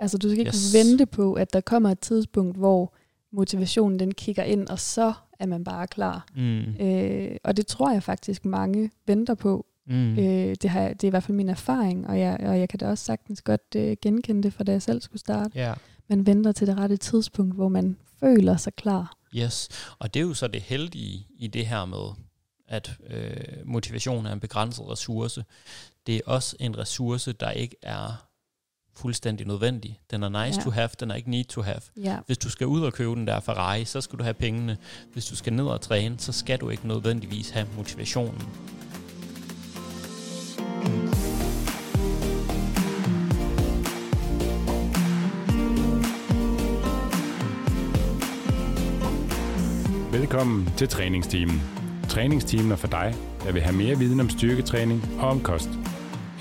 Altså du skal ikke Yes. vente på, at der kommer et tidspunkt, hvor motivationen den kigger ind, og så er man bare klar. Mm. Øh, og det tror jeg faktisk mange venter på. Mm. Øh, det, har, det er i hvert fald min erfaring, og jeg, og jeg kan da også sagtens godt øh, genkende det, fra da jeg selv skulle starte. Ja. Man venter til det rette tidspunkt, hvor man føler sig klar. Yes, og det er jo så det heldige i det her med, at øh, motivation er en begrænset ressource. Det er også en ressource, der ikke er fuldstændig nødvendig. Den er nice Ja. to have, den er ikke need to have. Ja, Hvis du skal ud og købe den der Ferrari, så skal du have pengene. Hvis du skal ned og træne, så skal du ikke nødvendigvis have motivationen. Velkommen til træningsteamen. Træningsteamen er for dig, der vil have mere viden om styrketræning og om kost.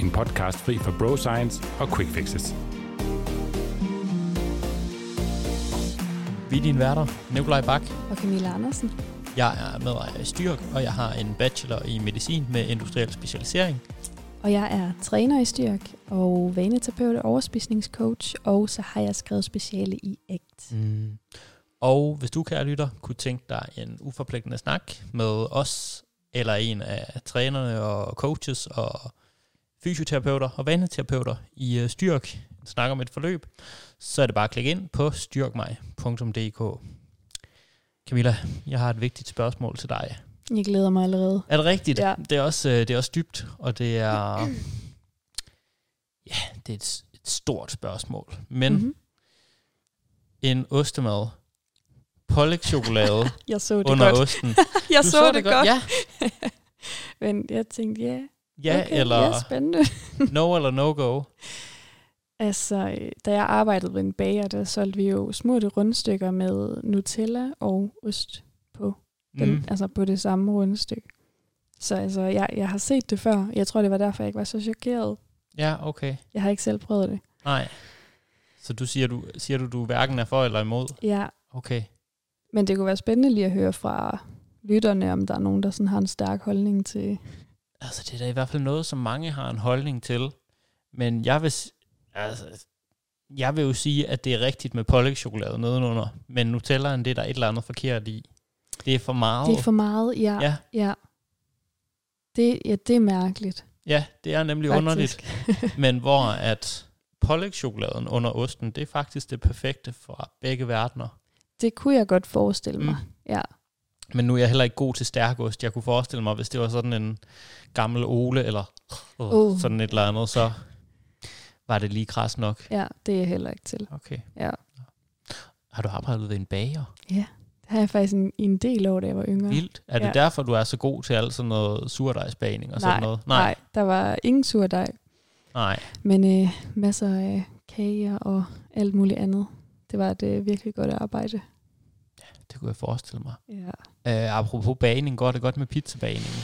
En podcast fri for bro science og quick fixes. Vi er dine værter, Nikolaj Bak. og Camilla Andersen. Jeg er medejer i Styrk, og jeg har en bachelor i medicin med industriel specialisering. Og jeg er træner i styrk og vaneterapeut og overspisningscoach, og så har jeg skrevet speciale i ACT. Mm. Og hvis du, kære lytter, kunne tænke dig en uforpligtende snak med os, eller en af trænerne og coaches og fysioterapeuter og vaneterapeuter i uh, Styrk, en snak om et forløb, så er det bare at klikke ind på styrkmig.dk. Camilla, jeg har et vigtigt spørgsmål til dig. Jeg glæder mig allerede. Er det rigtigt? Ja. Det, er også, øh, det er også dybt, og det er... Ja, det er et, et stort spørgsmål. Men mm-hmm. Mhm. en ostemad, pålægtschokolade Jeg så det under godt. osten. Jeg Du så, det godt. Ja, Men jeg tænkte, ja, ja okay, eller ja, spændende. no eller no go. Altså, øh, da jeg arbejdede ved en bager, der solgte vi jo små rundstykker med Nutella og ost på, den, mm. altså på det samme rundstykke. Så altså, jeg, jeg har set det før. Jeg tror, det var derfor, jeg ikke var så chokeret. Ja, okay. Jeg har ikke selv prøvet det. Nej. Så du siger, du siger du, du hverken er for eller imod? Ja, Okay. men det kunne være spændende lige at høre fra lytterne, om der er nogen, der sådan har en stærk holdning til... Altså, det er da i hvert fald noget, som mange har en holdning til. Men jeg vil, altså, jeg vil jo sige, at det er rigtigt med pålægtschokolade nedenunder. Men Nutellaen, det er der et eller andet forkert i. Det er for meget. Det er for meget, ja. Ja, ja. Det, ja, det er mærkeligt. ja, det er nemlig Faktisk. underligt. Men hvor at pålægtschokoladen under osten, det er faktisk det perfekte for begge verdener. Det kunne jeg godt forestille mig. Mm. Ja. Men nu er jeg heller ikke god til stærkost. Jeg kunne forestille mig, hvis det var sådan en gammel Ole, eller uh, Uh. sådan et eller andet, så var det lige kras nok. ja, det er jeg heller ikke til. Okay. Ja. Har du arbejdet ved en bager? Ja, det har jeg faktisk en, en del år, da jeg var yngre. Vildt. Er det Ja. derfor, du er så god til alt sådan noget surdejsbagning og sådan nej, noget? nej, der var ingen surdej, Nej. men øh, masser af kager og alt muligt andet. Det var et øh, virkelig godt arbejde. Det kunne jeg forestille mig. Ja. Uh, apropos bagning, går det godt med pizzabagningen?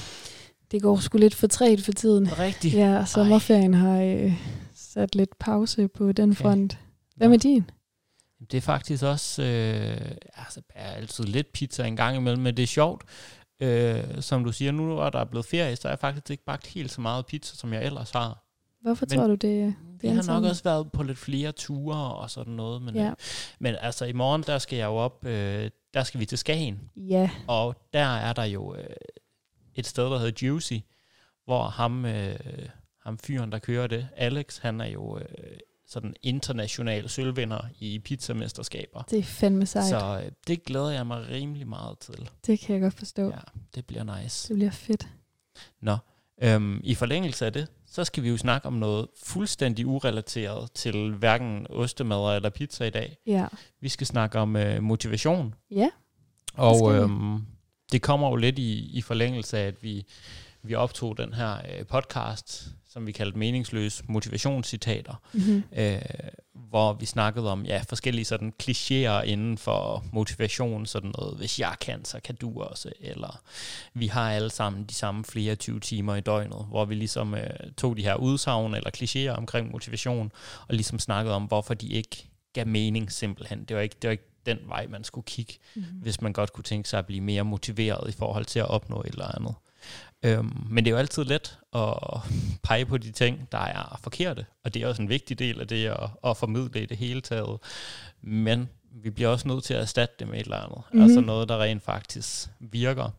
Det går sgu lidt for træt for tiden. Rigtigt? Ja, sommerferien har øh, sat lidt pause på den front. Hvad med din? Det er faktisk også, øh, altså jeg er altid lidt pizza en gang imellem, men det er sjovt. Øh, som du siger, nu hvor der er blevet ferie, så har jeg faktisk ikke bagt helt så meget pizza, som jeg ellers har. Hvorfor Men tror du det? Det har nok også været på lidt flere ture og sådan noget. Men, Ja. øh, men altså i morgen, der skal jeg jo op, øh, der skal vi til Skagen. Ja, Og der er der jo øh, et sted, der hedder Juicy, hvor ham, øh, ham fyren, der kører det, Alex, han er jo øh, sådan international sølvvinder i pizzamesterskaber. det er fandme sejt. Så øh, det glæder jeg mig rimelig meget til. Det kan jeg godt forstå. Ja, det bliver nice. Det bliver fedt. Nå, øhm, i forlængelse af det, så skal vi jo snakke om noget fuldstændig urelateret til hverken ostemad eller pizza i dag. Ja. Vi skal snakke om øh, motivation. Ja, Og øhm, det kommer jo lidt i, i forlængelse af, at vi, vi optog den her øh, podcast, som vi kaldte meningsløs motivationscitater, mm-hmm. øh, hvor vi snakkede om ja, forskellige sådan klichéer inden for motivation, sådan noget, hvis jeg kan, så kan du også, eller vi har alle sammen de samme flere 20 timer i døgnet, hvor vi ligesom øh, tog de her udsagn eller klichéer omkring motivation, og ligesom snakkede om, hvorfor de ikke gav mening simpelthen. Det var ikke, det var ikke den vej, man skulle kigge, Mm-hmm. hvis man godt kunne tænke sig at blive mere motiveret i forhold til at opnå et eller andet. Øhm, men det er jo altid let at pege på de ting, der er forkerte, og det er også en vigtig del af det at, at formidle i det hele taget. Men vi bliver også nødt til at erstatte det med et eller andet. Mm-hmm. Altså noget, der rent faktisk virker.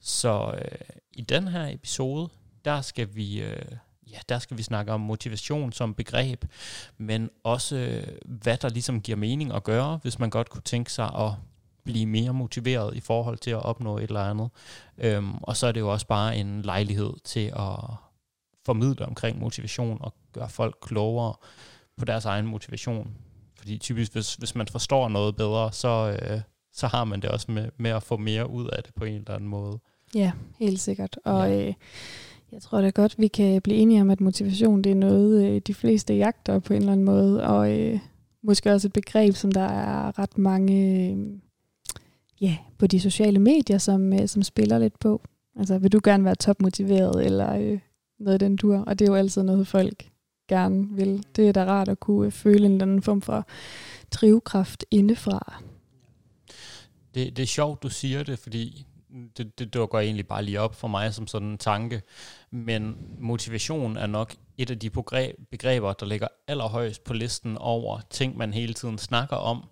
Så øh, i den her episode, der skal vi... Øh, ja, der skal vi snakke om motivation som begreb, men også øh, hvad der ligesom giver mening at gøre, hvis man godt kunne tænke sig at blive mere motiveret i forhold til at opnå et eller andet. Øhm, og så er det jo også bare en lejlighed til at formidle omkring motivation og gøre folk klogere på deres egen motivation. Fordi typisk, hvis, hvis man forstår noget bedre, så, øh, så har man det også med, med at få mere ud af det på en eller anden måde. Ja, helt sikkert. Og ja. øh, jeg tror da godt, vi kan blive enige om, at motivation det er noget, øh, de fleste jagter på en eller anden måde. Og øh, måske også et begreb, som der er ret mange øh, ja, på de sociale medier, som, øh, som spiller lidt på. Altså, vil du gerne være topmotiveret, eller øh, noget af den dur? Og det er jo altid noget, folk gerne vil. Det er da rart at kunne øh, føle en eller anden form for drivkraft indefra. Det, det er sjovt, du siger det, fordi det, det dukker egentlig bare lige op for mig som sådan en tanke. Men motivation er nok et af de begreber, der ligger allerhøjst på listen over ting, man hele tiden snakker om,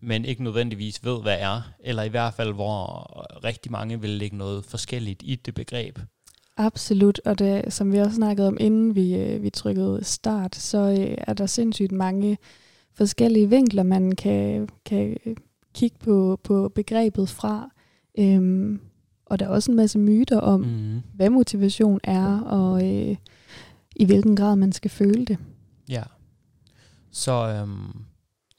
men ikke nødvendigvis ved, hvad er. Eller i hvert fald, hvor rigtig mange vil lægge noget forskelligt i det begreb. Absolut, og det, som vi også snakkede om, inden vi, øh, vi trykkede start, så øh, er der sindssygt mange forskellige vinkler, man kan, kan kigge på, på begrebet fra. Øhm, og der er også en masse myter om, mm. hvad motivation er, og øh, i hvilken grad man skal føle det. Ja. Så, øhm,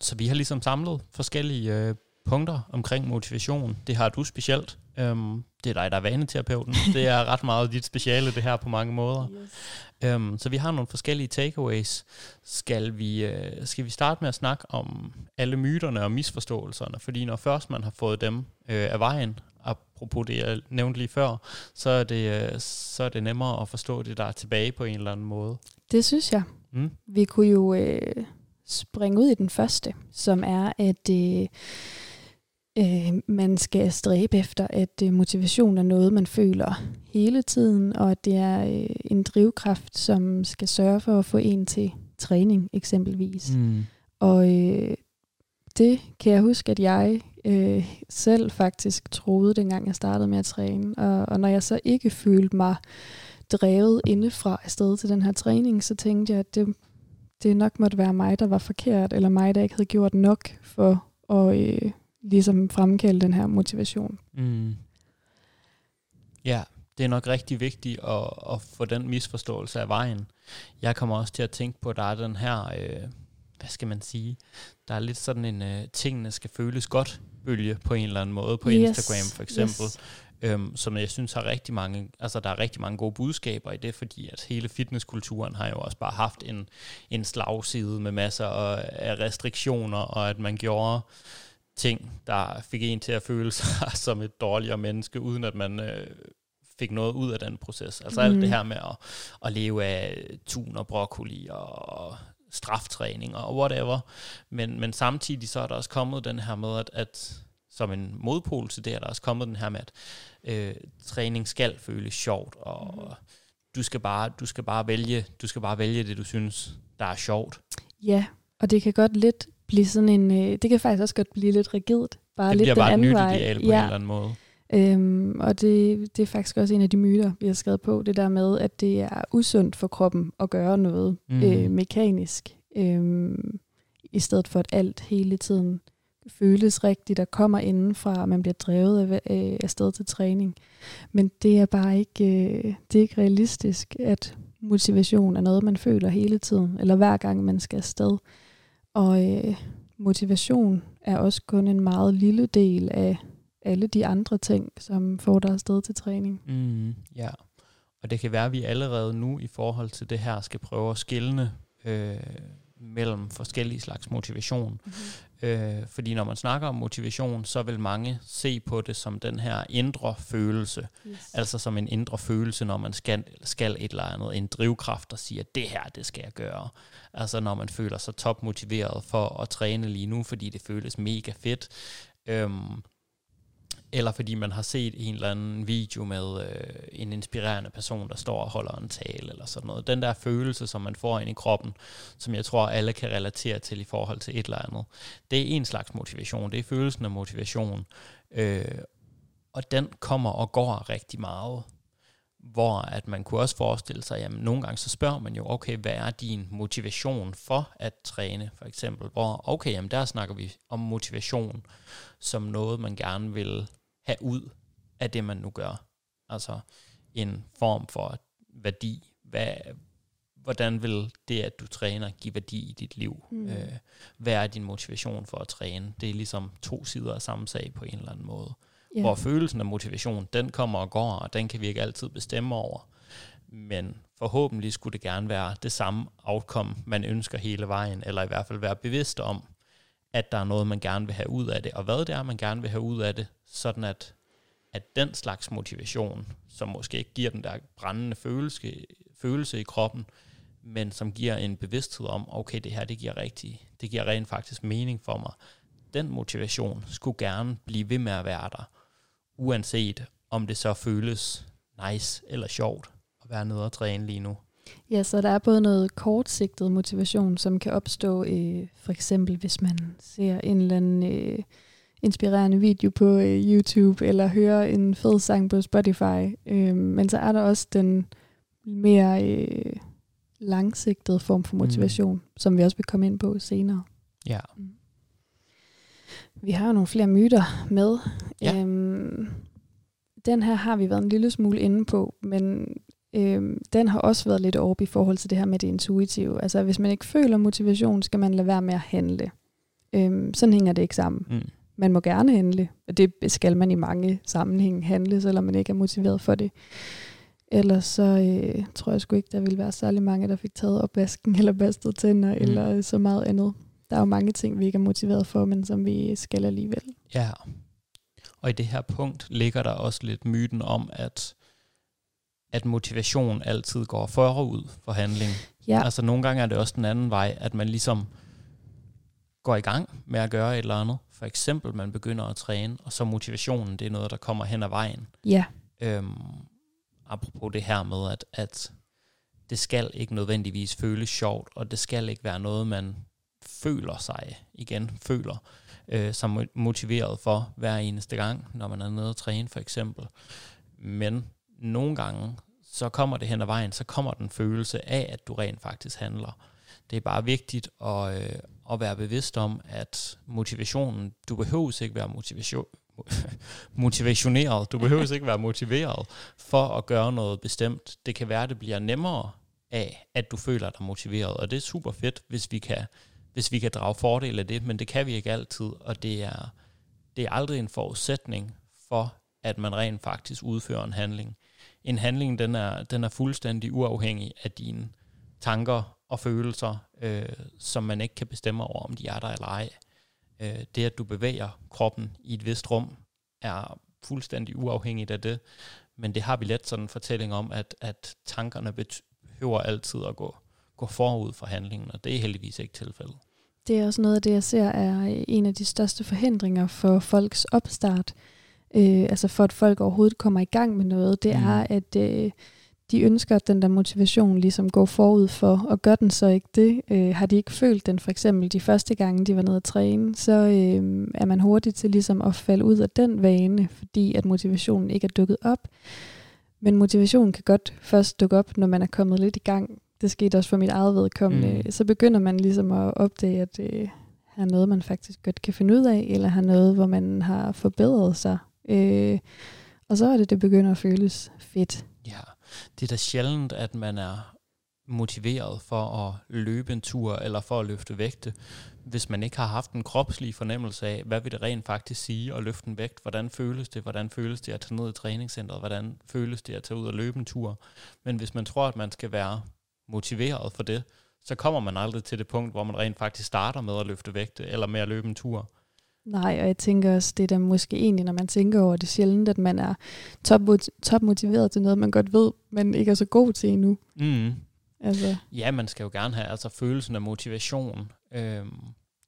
så vi har ligesom samlet forskellige øh, punkter omkring motivation. Det har du specielt. Øhm, det er dig, der er vaneterapeuten. det er ret meget dit speciale, det her på mange måder. Yes. Øhm, så vi har nogle forskellige takeaways. Skal vi, øh, skal vi starte med at snakke om alle myterne og misforståelserne? Fordi når først man har fået dem øh, af vejen, apropos det, jeg nævnte lige før, så er, det, øh, så er det nemmere at forstå det, der er tilbage på en eller anden måde. Det synes jeg. Mm. Vi kunne jo øh, springe ud i den første, som er, at øh, øh, man skal stræbe efter, at øh, motivation er noget, man føler hele tiden, og at det er øh, en drivkraft, som skal sørge for at få en til træning eksempelvis. Mm. Og øh, det kan jeg huske, at jeg øh, selv faktisk troede, dengang jeg startede med at træne. Og, og når jeg så ikke følte mig drevet indefra afsted til den her træning, så tænkte jeg, at det, det nok måtte være mig, der var forkert, eller mig, der ikke havde gjort nok for at øh, ligesom fremkalde den her motivation. Mm. Ja, det er nok rigtig vigtigt at, at få den misforståelse af vejen. Jeg kommer også til at tænke på, at der er den her, øh, hvad skal man sige, der er lidt sådan en, øh, tingene skal føles godt bølge på en eller anden måde, på yes. Instagram for eksempel. Yes øhm, som jeg synes har rigtig mange, altså der er rigtig mange gode budskaber i det, fordi at hele fitnesskulturen har jo også bare haft en, en slagside med masser af restriktioner, og at man gjorde ting, der fik en til at føle sig som et dårligere menneske, uden at man øh, fik noget ud af den proces. Altså mm. alt det mhm. her med at, at leve af tun og broccoli og straftræning og whatever. Men, men samtidig så er der også kommet den her med, at, at som en modpol til det, er der også kommet den her med, at øh, træning skal føles sjovt, og mm. du, skal bare, du, skal bare vælge, du skal bare vælge det, du synes, der er sjovt. Ja, og det kan godt lidt blive sådan en, øh, det kan faktisk også godt blive lidt rigidt. Bare det lidt bliver bare et nyt ideal på ja. en eller anden måde. Øhm, og det, det er faktisk også en af de myter, vi har skrevet på, det der med, at det er usundt for kroppen at gøre noget mm. øh, mekanisk, øh, i stedet for at alt hele tiden føles rigtigt og kommer indenfra, og man bliver drevet af, af, af sted til træning. Men det er bare ikke, øh, det er ikke realistisk, at motivation er noget, man føler hele tiden, eller hver gang man skal afsted. Og øh, motivation er også kun en meget lille del af alle de andre ting, som får dig afsted til træning. Mm, ja, og det kan være, at vi allerede nu i forhold til det her skal prøve at skille øh, mellem forskellige slags motivation. Mm-hmm. Øh, fordi når man snakker om motivation, så vil mange se på det som den her indre følelse. Yes. Altså som en indre følelse, når man skal, skal et eller andet. En drivkraft, der siger, det her, det skal jeg gøre. Altså når man føler sig topmotiveret for at træne lige nu, fordi det føles mega fedt. Øhm, eller fordi man har set en eller anden video med øh, en inspirerende person, der står og holder en tale eller sådan noget. Den der følelse, som man får ind i kroppen, som jeg tror, alle kan relatere til i forhold til et eller andet, det er en slags motivation. Det er følelsen af motivation. Øh, og den kommer og går rigtig meget hvor at man kunne også forestille sig, at nogle gange så spørger man jo, okay, hvad er din motivation for at træne, for eksempel, hvor, okay, jamen der snakker vi om motivation som noget, man gerne vil have ud af det, man nu gør. Altså en form for værdi. Hvad, hvordan vil det, at du træner, give værdi i dit liv? Mm. Øh, hvad er din motivation for at træne? Det er ligesom to sider af samme sag på en eller anden måde. Yeah. Hvor følelsen af motivation, den kommer og går, og den kan vi ikke altid bestemme over. Men forhåbentlig skulle det gerne være det samme outcome, man ønsker hele vejen, eller i hvert fald være bevidst om, at der er noget, man gerne vil have ud af det, og hvad det er, man gerne vil have ud af det, sådan at, at den slags motivation, som måske ikke giver den der brændende følelse, følelse i kroppen, men som giver en bevidsthed om, okay, det her, det giver rigtigt, det giver rent faktisk mening for mig. Den motivation skulle gerne blive ved med at være der, uanset om det så føles nice eller sjovt at være nede og træne lige nu. Ja, så der er både noget kortsigtet motivation, som kan opstå, øh, for eksempel hvis man ser en eller anden øh, inspirerende video på øh, YouTube, eller hører en fed sang på Spotify. Øh, men så er der også den mere øh, langsigtede form for mm. motivation, mm. som vi også vil komme ind på senere. Ja. Mm. Vi har jo nogle flere myter med. Ja. Øhm, den her har vi været en lille smule inde på, men øhm, den har også været lidt op i forhold til det her med det intuitive. Altså hvis man ikke føler motivation, skal man lade være med at handle. Øhm, sådan hænger det ikke sammen. Mm. Man må gerne handle, og det skal man i mange sammenhænge handle, selvom man ikke er motiveret for det. Ellers så øh, tror jeg sgu ikke, der ville være særlig mange, der fik taget opvasken eller bastet tænder mm. eller så meget andet. Der er jo mange ting, vi ikke er motiveret for, men som vi skal alligevel. Ja, og i det her punkt ligger der også lidt myten om, at at motivation altid går forud for handling. Ja. Altså nogle gange er det også den anden vej, at man ligesom går i gang med at gøre et eller andet. For eksempel, man begynder at træne, og så motivationen, det er noget, der kommer hen ad vejen. Ja. Øhm, apropos det her med, at, at det skal ikke nødvendigvis føles sjovt, og det skal ikke være noget, man føler sig, igen, føler, øh, som motiveret for hver eneste gang, når man er nede og træne for eksempel. Men nogle gange, så kommer det hen ad vejen, så kommer den følelse af, at du rent faktisk handler. Det er bare vigtigt at, øh, at være bevidst om, at motivationen, du behøver ikke være motivation, motivationeret, du behøver ikke være motiveret for at gøre noget bestemt. Det kan være, at det bliver nemmere af, at du føler dig motiveret, og det er super fedt, hvis vi kan hvis vi kan drage fordel af det, men det kan vi ikke altid, og det er, det er aldrig en forudsætning for, at man rent faktisk udfører en handling. En handling, den er, den er fuldstændig uafhængig af dine tanker og følelser, øh, som man ikke kan bestemme over, om de er der eller ej. Øh, det, at du bevæger kroppen i et vist rum, er fuldstændig uafhængigt af det, men det har vi let sådan en fortælling om, at, at tankerne behøver altid at gå, gå forud for handlingen, og det er heldigvis ikke tilfældet. Det er også noget af det, jeg ser er en af de største forhindringer for folks opstart. Øh, altså for at folk overhovedet kommer i gang med noget, det mm. er, at øh, de ønsker, at den der motivation ligesom går forud for, og gør den så ikke det, øh, har de ikke følt den for eksempel de første gange, de var nede at træne, så øh, er man hurtig til ligesom at falde ud af den vane, fordi at motivationen ikke er dukket op. Men motivationen kan godt først dukke op, når man er kommet lidt i gang det skete også for mit eget vedkommende, mm. så begynder man ligesom at opdage, at det øh, er noget, man faktisk godt kan finde ud af, eller har noget, hvor man har forbedret sig. Øh, og så er det, det begynder at føles fedt. Ja, det er da sjældent, at man er motiveret for at løbe en tur eller for at løfte vægte, hvis man ikke har haft en kropslig fornemmelse af, hvad vil det rent faktisk sige at løfte en vægt, hvordan føles det, hvordan føles det at tage ned i træningscenteret, hvordan føles det at tage ud og løbe en tur. Men hvis man tror, at man skal være motiveret for det, så kommer man aldrig til det punkt, hvor man rent faktisk starter med at løfte vægte, eller med at løbe en tur. Nej, og jeg tænker også, det er da måske egentlig, når man tænker over det sjældent, at man er top, top motiveret til noget, man godt ved, men ikke er så god til endnu. Mm. Altså. Ja, man skal jo gerne have altså, følelsen af motivation, øhm,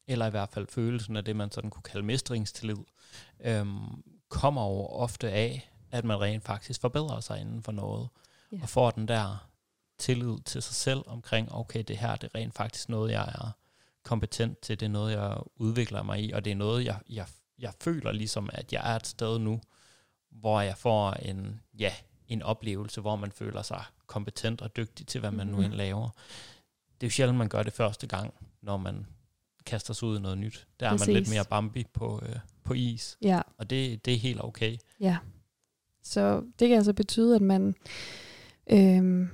eller i hvert fald følelsen af det, man sådan kunne kalde mestringstillid, øhm, kommer jo ofte af, at man rent faktisk forbedrer sig inden for noget, Ja. og får den der tillid til sig selv omkring, okay, det her det er rent faktisk noget, jeg er kompetent til, det er noget, jeg udvikler mig i, og det er noget, jeg, jeg, jeg føler ligesom, at jeg er et sted nu, hvor jeg får en, ja, en oplevelse, hvor man føler sig kompetent og dygtig til, hvad man mm. nu end laver. Det er jo sjældent, man gør det første gang, når man kaster sig ud i noget nyt. Der er man lidt Præcis. mere Bambi på, øh, på is, Ja, og det, det er helt okay. ja. Så det kan altså betyde, at man øhm,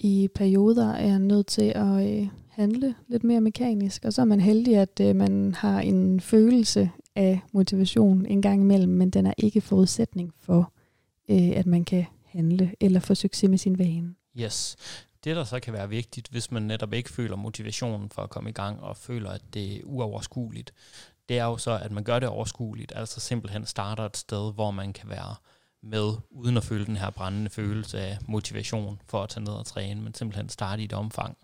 i perioder er nødt til at øh, handle lidt mere mekanisk, og så er man heldig, at øh, man har en følelse af motivation en gang imellem, men den er ikke forudsætning for, øh, at man kan handle eller få succes med sin vane. Yes. Det, der så kan være vigtigt, hvis man netop ikke føler motivationen for at komme i gang, og føler, at det er uoverskueligt, det er jo så, at man gør det overskueligt, altså simpelthen starter et sted, hvor man kan være med, uden at føle den her brændende følelse af motivation for at tage ned og træne, men simpelthen starte i et omfang,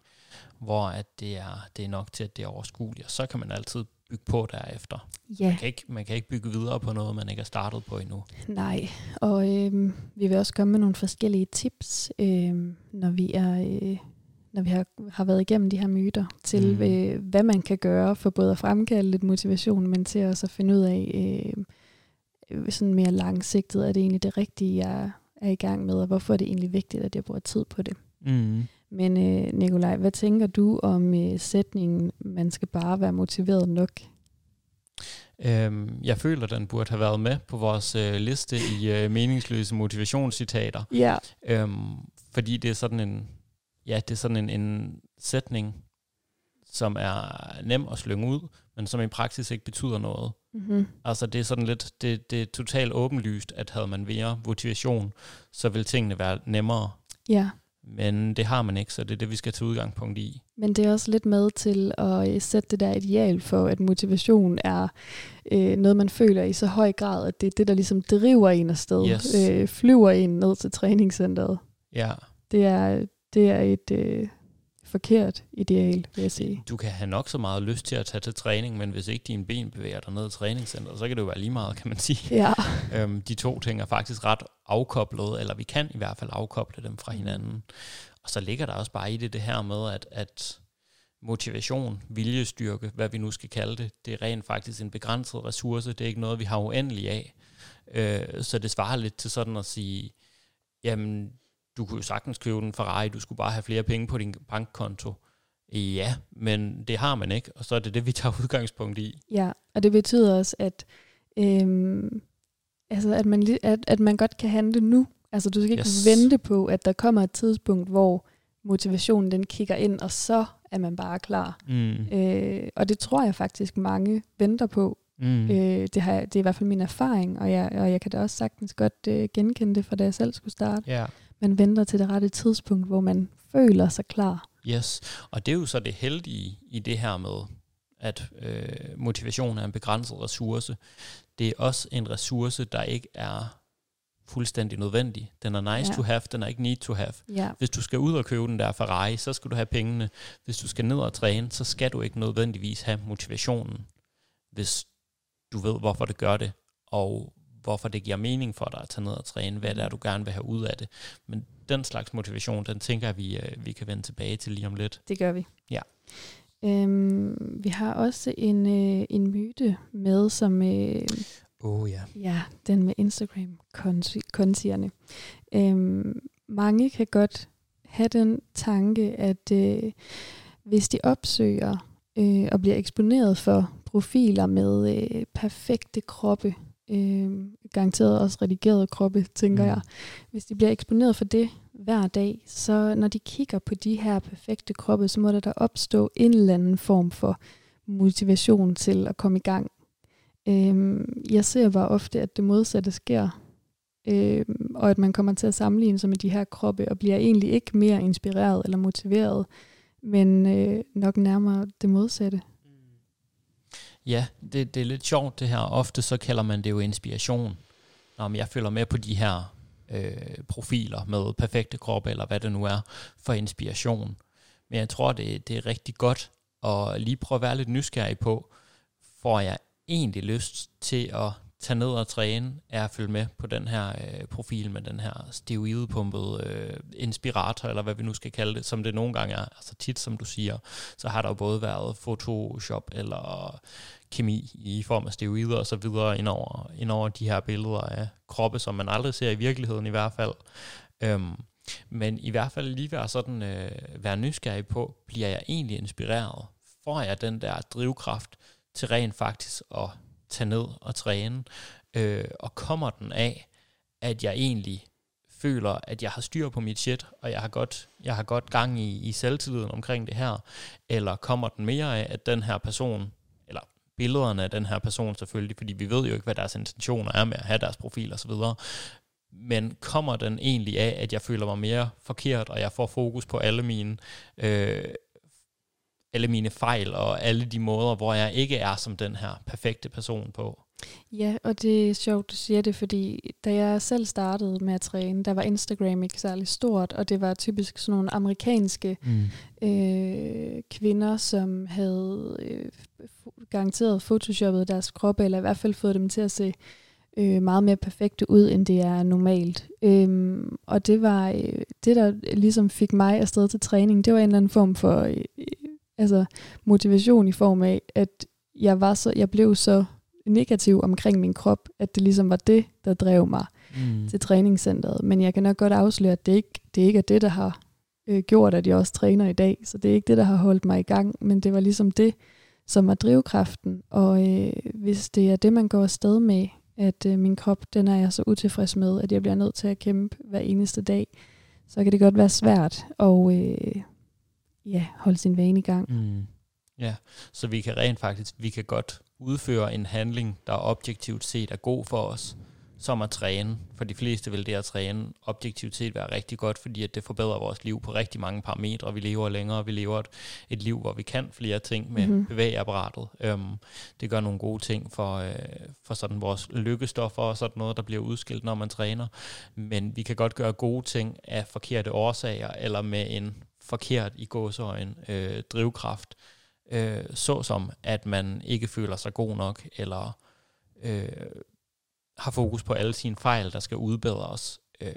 hvor at det, er, det er nok til, at det er overskueligt, og så kan man altid bygge på derefter. Ja, Man kan ikke, man kan ikke bygge videre på noget, man ikke er startet på endnu. nej. Og øhm, vi vil også komme med nogle forskellige tips, øhm, når vi er... Øh, når vi har, har været igennem de her myter, til Mm. mm. øh, hvad man kan gøre for både at fremkalde lidt motivation, men til også at finde ud af, øh, øh, sådan mere langsigtet, er det egentlig det rigtige, jeg er i gang med, og hvorfor er det egentlig vigtigt, at jeg bruger tid på det. Mm. Men øh, Nikolaj, hvad tænker du om øh, sætningen, man skal bare være motiveret nok? Øhm, jeg føler, den burde have været med på vores øh, liste i øh, meningsløse motivationscitater. Ja. Øhm, fordi det er sådan en, ja, det er sådan en, en sætning, som er nem at slynge ud, men som i praksis ikke betyder noget. Mm-hmm. Altså det er sådan lidt, det, det er totalt åbenlyst, at havde man mere motivation, så ville tingene være nemmere. Ja, Men det har man ikke, så det er det, vi skal tage udgangspunkt i. men det er også lidt med til at øh, sætte det der ideal for, at motivation er øh, noget, man føler i så høj grad, at det er det, der ligesom driver en afsted, Yes. øh, flyver en ned til træningscenteret. Ja, Det er, det er et øh, forkert ideal, vil jeg sige. du kan have nok så meget lyst til at tage til træning, men hvis ikke dine ben bevæger dig ned i træningscenteret, så kan det jo være lige meget, kan man sige. Ja, Øhm, de to ting er faktisk ret afkoblet, eller vi kan i hvert fald afkoble dem fra Mm. hinanden. Og så ligger der også bare i det det her med, at, at motivation, viljestyrke, hvad vi nu skal kalde det, det er rent faktisk en begrænset ressource. Det er ikke noget, vi har uendelig af. Øh, så det svarer lidt til sådan at sige, jamen, du kunne jo sagtens købe en Ferrari, du skulle bare have flere penge på din bankkonto. Ja, men det har man ikke, og så er det det, vi tager udgangspunkt i. ja, og det betyder også, at, øhm, altså, at, man, at, at man godt kan handle nu. Altså du skal ikke Yes. yes. vente på, at der kommer et tidspunkt, hvor motivationen den kigger ind, og så er man bare klar. Mm. Øh, og det tror jeg faktisk mange venter på. Mm. Øh, det, har, det er i hvert fald min erfaring, og jeg, og jeg kan da også sagtens godt øh, genkende det fra da jeg selv skulle starte. Ja. Man venter til det rette tidspunkt, hvor man føler sig klar. Yes, og det er jo så det heldige i det her med, at øh, motivation er en begrænset ressource. Det er også en ressource, der ikke er fuldstændig nødvendig. Den er nice Ja. to have, den er ikke need to have. Ja, Hvis du skal ud og købe den der Ferrari, så skal du have pengene. Hvis du skal ned og træne, så skal du ikke nødvendigvis have motivationen, hvis du ved, hvorfor det gør det, og hvorfor det giver mening for dig at tage ned og træne, hvad det er, du gerne vil have ud af det. Men den slags motivation, den tænker jeg, vi, øh, vi kan vende tilbage til lige om lidt. det gør vi. Ja. Øhm, vi har også en, øh, en myte med, som øh, Oh ja. Ja, den med Instagram-kontierne. Øhm, mange kan godt have den tanke, at øh, hvis de opsøger øh, og bliver eksponeret for profiler med øh, perfekte kroppe, øh, garanteret også redigerede kroppe, tænker Mm. jeg. Hvis de bliver eksponeret for det hver dag, så når de kigger på de her perfekte kroppe, så må der da opstå en eller anden form for motivation til at komme i gang. Øhm, jeg ser bare ofte, at det modsatte sker. Øhm, og at man kommer til at sammenligne sig med de her kroppe, og bliver egentlig ikke mere inspireret eller motiveret, men øh, nok nærmere det modsatte. Ja, det, det er lidt sjovt det her. Ofte så kalder man det jo inspiration. Når jeg følger med på de her øh, profiler med perfekte kroppe, eller hvad det nu er, for inspiration. Men jeg tror, det, det er rigtig godt at lige prøve at være lidt nysgerrig på, får jeg egentlig lyst til at tage ned og træne, er at følge med på den her øh, profil med den her steroidepumpede øh, inspirator, eller hvad vi nu skal kalde det, som det nogle gange er. Altså tit, som du siger, så har der jo både været Photoshop eller kemi i form af steroider og så videre ind over, ind over de her billeder af kroppe, som man aldrig ser i virkeligheden i hvert fald. Øhm, men i hvert fald lige være sådan, øh, være nysgerrig på, bliver jeg egentlig inspireret? Får jeg den der drivkraft til rent faktisk at tage ned og træne? Øh, og kommer den af, at jeg egentlig føler, at jeg har styr på mit shit, og jeg har godt, jeg har godt gang i, i selvtilliden omkring det her? Eller kommer den mere af, at den her person, eller billederne af den her person selvfølgelig, fordi vi ved jo ikke, hvad deres intentioner er med at have deres profil og så videre, men kommer den egentlig af, at jeg føler mig mere forkert, og jeg får fokus på alle mine, øh, alle mine fejl, og alle de måder, hvor jeg ikke er som den her perfekte person på? Ja, og det er sjovt, du siger det, fordi da jeg selv startede med at træne, der var Instagram ikke særlig stort, og det var typisk sådan nogle amerikanske mm. øh, kvinder, som havde øh, garanteret photoshoppet deres kroppe, eller i hvert fald fået dem til at se øh, meget mere perfekte ud, end det er normalt. Øhm, og det var øh, det, der ligesom fik mig afsted til træning, det var en eller anden form for øh, altså motivation i form af, at jeg, var så, jeg blev så negativ omkring min krop, at det ligesom var det, der drev mig mm. til træningscenteret. Men jeg kan nok godt afsløre, at det ikke, det ikke er det, der har øh, gjort, at jeg også træner i dag. Så det er ikke det, der har holdt mig i gang, men det var ligesom det, som var drivkraften. Og øh, hvis det er det, man går afsted med, at øh, min krop, den er jeg så utilfreds med, at jeg bliver nødt til at kæmpe hver eneste dag, så kan det godt være svært at øh, ja, holde sin vane i gang. Mm. Ja, så vi kan rent faktisk, vi kan godt udføre en handling, der objektivt set er god for os, som at træne. For de fleste vil det at træne objektivt set være rigtig godt, fordi at det forbedrer vores liv på rigtig mange parametre. Vi lever længere, vi lever et, et liv, hvor vi kan flere ting med mm-hmm. bevægeapparatet. Øhm, det gør nogle gode ting for, øh, for sådan vores lykkestoffer og sådan noget, der bliver udskilt, når man træner. Men vi kan godt gøre gode ting af forkerte årsager, eller med en forkert i gåsøjen øh, drivkraft, øh, såsom at man ikke føler sig god nok, eller øh, har fokus på alle sine fejl, der skal udbedres. Øh,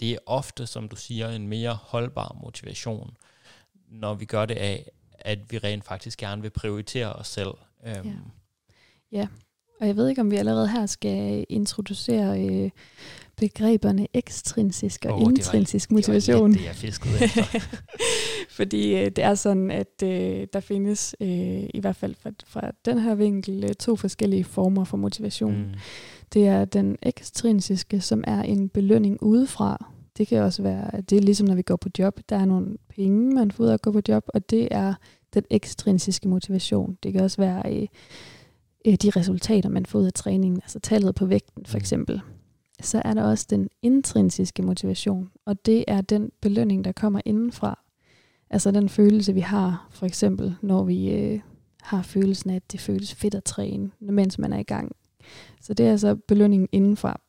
det er ofte, som du siger, en mere holdbar motivation, når vi gør det af, at vi rent faktisk gerne vil prioritere os selv. Øhm. Ja. ja, og jeg ved ikke, om vi allerede her skal introducere øh, begreberne ekstrinsisk og oh, intrinsisk det var, motivation. Det var det, jeg fiskede efter. Fordi øh, det er sådan, at øh, der findes, øh, i hvert fald fra, fra den her vinkel, øh, to forskellige former for motivation. Mm. Det er den ekstrinsiske, som er en belønning udefra. Det kan også være, det er ligesom når vi går på job. Der er nogle penge, man får ud af at gå på job, og det er den ekstrinsiske motivation. Det kan også være øh, øh, de resultater, man får ud af træningen, altså tallet på vægten for mm så er der også den intrinsiske motivation, og det er den belønning, der kommer indenfra. Altså den følelse, vi har, for eksempel, når vi øh, har følelsen af, at det føles fedt at træne, mens man er i gang. Så det er altså belønningen indenfra.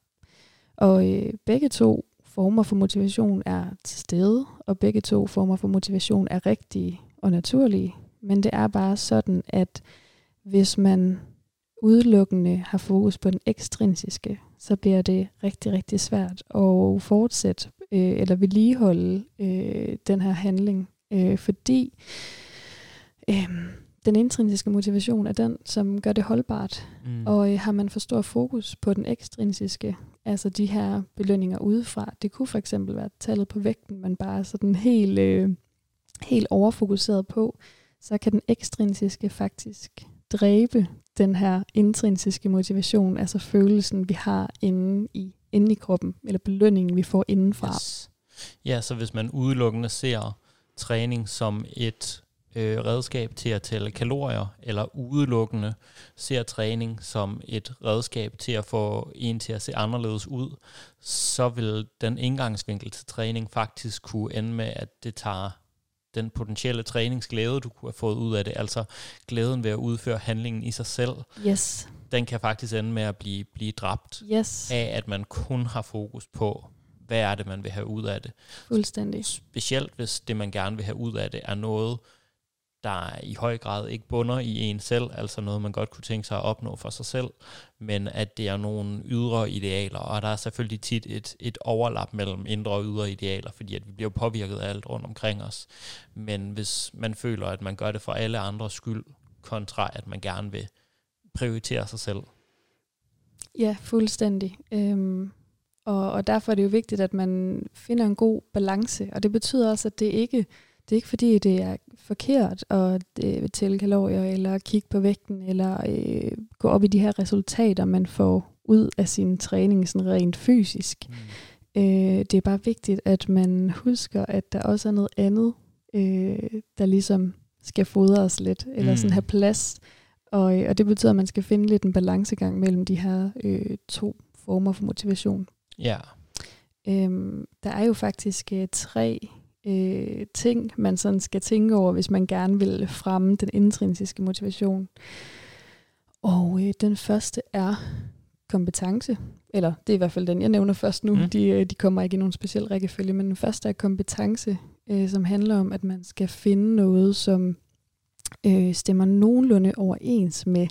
Og øh, begge to former for motivation er til stede, og begge to former for motivation er rigtige og naturlige. Men det er bare sådan, at hvis man udelukkende har fokus på den ekstrinsiske, så bliver det rigtig, rigtig svært at fortsætte øh, eller vedligeholde øh, den her handling, øh, fordi øh, den intrinsiske motivation er den, som gør det holdbart. Mm. Og øh, har man for stor fokus på den ekstrinsiske, altså de her belønninger udefra, det kunne for eksempel være tallet på vægten, man bare er sådan helt, øh, helt overfokuseret på, så kan den ekstrinsiske faktisk dræbe den her intrinsiske motivation, altså følelsen, vi har inde i, inde i kroppen, eller belønningen, vi får indenfra. Yes. Ja, så hvis man udelukkende ser træning som et øh, redskab til at tælle kalorier, eller udelukkende ser træning som et redskab til at få en til at se anderledes ud, så vil den indgangsvinkel til træning faktisk kunne ende med, at det tager den potentielle træningsglæde, du kunne have fået ud af det, altså glæden ved at udføre handlingen i sig selv, yes. den kan faktisk ende med at blive, blive dræbt yes. af, at man kun har fokus på, hvad er det, man vil have ud af det. Fuldstændig. Specielt hvis det, man gerne vil have ud af det, er noget, der i høj grad ikke bunder i en selv, altså noget, man godt kunne tænke sig at opnå for sig selv, men at det er nogle ydre idealer, og der er selvfølgelig tit et, et overlap mellem indre og ydre idealer, fordi at vi bliver påvirket af alt rundt omkring os. Men hvis man føler, at man gør det for alle andres skyld, kontra at man gerne vil prioritere sig selv. Ja, fuldstændig. Øhm, og, og derfor er det jo vigtigt, at man finder en god balance, og det betyder også, at det ikke det er ikke fordi, det er forkert at øh, tælle kalorier, eller kigge på vægten, eller øh, gå op i de her resultater, man får ud af sin træning sådan rent fysisk. Mm. Øh, det er bare vigtigt, at man husker, at der også er noget andet, øh, der ligesom skal fodres lidt, eller mm. sådan have plads. Og, øh, og det betyder, at man skal finde lidt en balancegang mellem de her øh, to former for motivation. Ja. Øhm, der er jo faktisk øh, tre øh, ting, man sådan skal tænke over, hvis man gerne vil fremme den intrinsiske motivation. Og øh, den første er kompetence. Eller det er i hvert fald den, jeg nævner først nu. Mm. De, øh, de kommer ikke i nogen speciel rækkefølge, men den første er kompetence, øh, som handler om, at man skal finde noget, som øh, stemmer nogenlunde overens med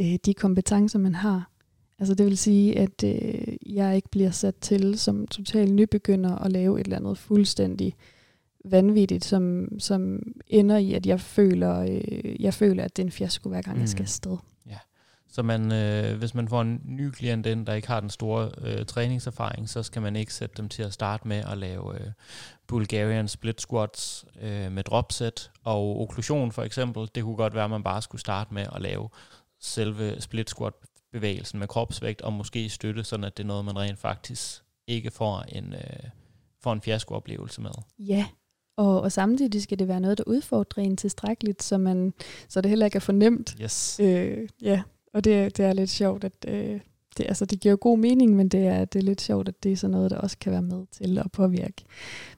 øh, de kompetencer, man har. Altså det vil sige, at øh, jeg ikke bliver sat til som total nybegynder at lave et eller andet fuldstændig vanvittigt, som, som ender i, at jeg føler, øh, jeg føler, at det er en fiasko, hver gang mm. jeg skal afsted. Ja. Så man, øh, hvis man får en ny klient ind, der ikke har den store øh, træningserfaring, så skal man ikke sætte dem til at starte med at lave øh, Bulgarian split squats øh, med dropset og okklusion for eksempel. Det kunne godt være, at man bare skulle starte med at lave selve split squat bevægelsen med kropsvægt og måske støtte, sådan at det er noget, man rent faktisk ikke får en, øh, får en fiasko-oplevelse med. Ja, og, og samtidig skal det være noget, der udfordrer en tilstrækkeligt, så, man, så det heller ikke er for nemt. Yes. Øh, ja, og det, det er lidt sjovt, at øh, det, altså, det giver god mening, men det er, det er lidt sjovt, at det er sådan noget, der også kan være med til at påvirke,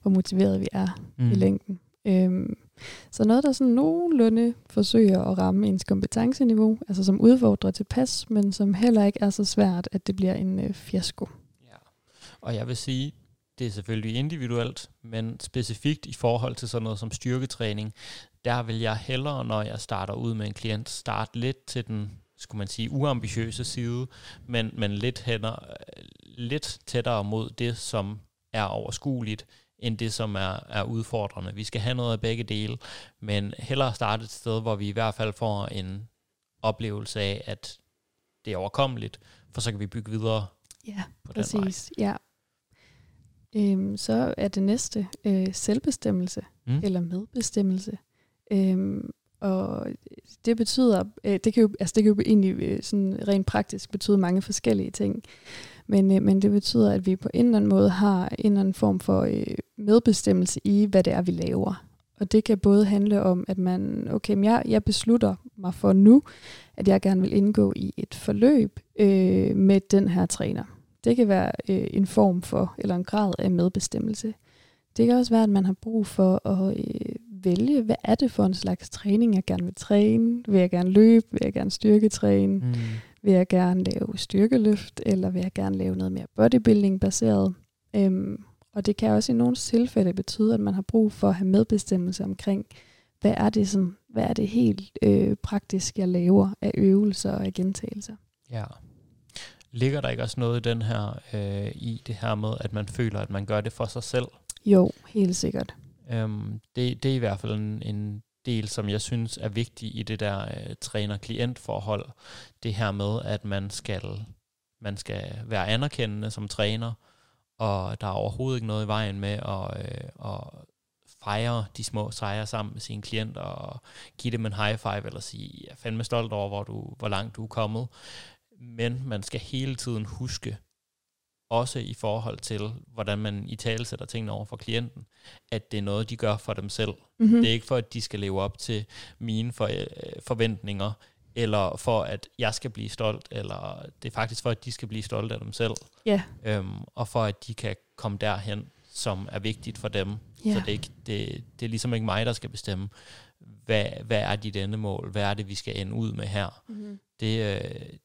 hvor motiveret vi er mm. i længden. Øhm, så noget, der sådan nogenlunde forsøger at ramme ens kompetenceniveau, altså som udfordrer tilpas, men som heller ikke er så svært, at det bliver en øh, fiasko. Ja. Og jeg vil sige, det er selvfølgelig individuelt, men specifikt i forhold til sådan noget som styrketræning, der vil jeg hellere, når jeg starter ud med en klient, starte lidt til den, skulle man sige, uambitiøse side, men, men lidt, hænder, lidt tættere mod det, som er overskueligt, end det, som er, er udfordrende. Vi skal have noget af begge dele, men hellere starte et sted, hvor vi i hvert fald får en oplevelse af, at det er overkommeligt, for så kan vi bygge videre Ja, på præcis. Den vej. Ja, øhm, så er det næste øh, selvbestemmelse mm. eller medbestemmelse. Øhm, og det betyder, øh, det kan jo, altså det kan jo egentlig øh, sådan rent praktisk betyde mange forskellige ting. Men, øh, men det betyder, at vi på en eller anden måde har en eller anden form for øh, medbestemmelse i, hvad det er, vi laver. Og det kan både handle om, at man, okay, men jeg, jeg beslutter mig for nu, at jeg gerne vil indgå i et forløb øh, med den her træner. Det kan være øh, en form for, eller en grad af medbestemmelse. Det kan også være, at man har brug for at øh, vælge, hvad er det for en slags træning, jeg gerne vil træne? Vil jeg gerne løbe? Vil jeg gerne styrketræne? Mm. Vil jeg gerne lave styrkeløft? Eller vil jeg gerne lave noget mere bodybuilding-baseret? Øhm, og det kan også i nogle tilfælde betyde, at man har brug for at have medbestemmelse omkring, hvad er det, sådan, hvad er det helt øh, praktisk, jeg laver af øvelser og af gentagelser. Ja. Ligger der ikke også noget i den her, øh, i det her med, at man føler, at man gør det for sig selv? Jo, helt sikkert. Øhm, det, det er i hvert fald en, en del, som jeg synes er vigtig i det der øh, træner-klient-forhold. Det her med, at man skal, man skal være anerkendende som træner, og der er overhovedet ikke noget i vejen med at, øh, at fejre de små sejre sammen med sine klienter og give dem en high five eller sige, jeg er fandme stolt over, hvor, du, hvor langt du er kommet men man skal hele tiden huske, også i forhold til, hvordan man i tale sætter tingene over for klienten, at det er noget, de gør for dem selv. Mm-hmm. Det er ikke for, at de skal leve op til mine for, øh, forventninger, eller for, at jeg skal blive stolt, eller det er faktisk for, at de skal blive stolte af dem selv. Yeah. Øhm, og for, at de kan komme derhen, som er vigtigt for dem. Yeah. Så det er, ikke, det, det er ligesom ikke mig, der skal bestemme, hvad, hvad er dit endemål, hvad er det, vi skal ende ud med her. Mm-hmm. Det, øh,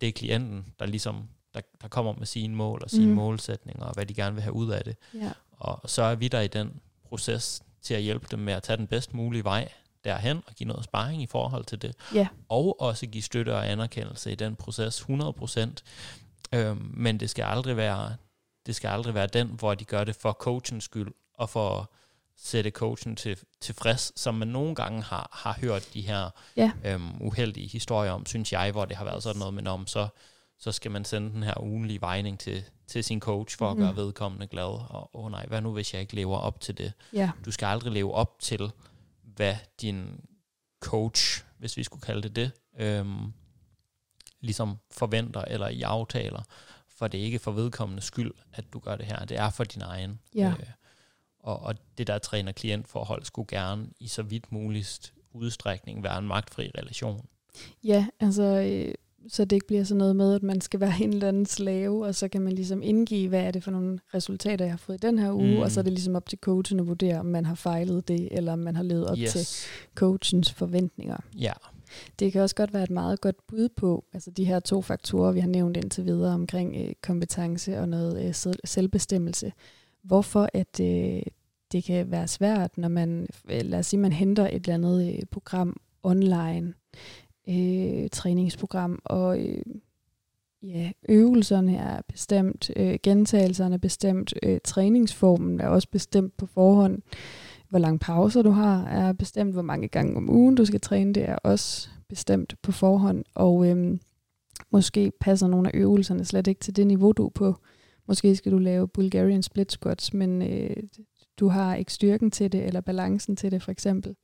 det er klienten, der ligesom der, der kommer med sine mål og sine mm. målsætninger, og hvad de gerne vil have ud af det. Ja. Og så er vi der i den proces til at hjælpe dem med at tage den bedst mulige vej derhen og give noget sparring i forhold til det. Ja. Og også give støtte og anerkendelse i den proces 100%. Øhm, men det skal aldrig være det skal aldrig være den, hvor de gør det for coachens skyld og for sætte coachen til, tilfreds, som man nogle gange har, har hørt de her Ja. øhm, uheldige historier om, synes jeg, hvor det har været sådan noget, men om så, så skal man sende den her ugenlige vejning til, til sin coach for at Mhm. gøre vedkommende glad, og åh oh nej, hvad nu hvis jeg ikke lever op til det? Ja. Du skal aldrig leve op til, hvad din coach, hvis vi skulle kalde det det, øhm, ligesom forventer eller i aftaler, for det er ikke for vedkommende skyld, at du gør det her. Det er for din egen. Ja. Øh, og, og det der træner-klient-forhold skulle gerne i så vidt muligt udstrækning være en magtfri relation. Ja, altså, øh, så det ikke bliver sådan noget med, at man skal være en eller anden slave, og så kan man ligesom indgive, hvad er det for nogle resultater, jeg har fået i den her uge, Mm. og så er det ligesom op til coachen at vurdere, om man har fejlet det, eller om man har levet op yes. til coachens forventninger. Ja. Det kan også godt være et meget godt bud på, altså de her to faktorer, vi har nævnt indtil videre omkring øh, kompetence og noget øh, selv- selvbestemmelse. Hvorfor at øh, det kan være svært, når man, øh, lad os sige, man henter et eller andet øh, program online, øh, træningsprogram, og øh, ja, øvelserne er bestemt, øh, gentagelserne er bestemt, øh, træningsformen er også bestemt på forhånd, hvor lange pauser du har er bestemt, hvor mange gange om ugen du skal træne, det er også bestemt på forhånd, og øh, måske passer nogle af øvelserne slet ikke til det niveau, du er på. Måske skal du lave Bulgarian split squats, men øh, du har ikke styrken til det, eller balancen til det for eksempel.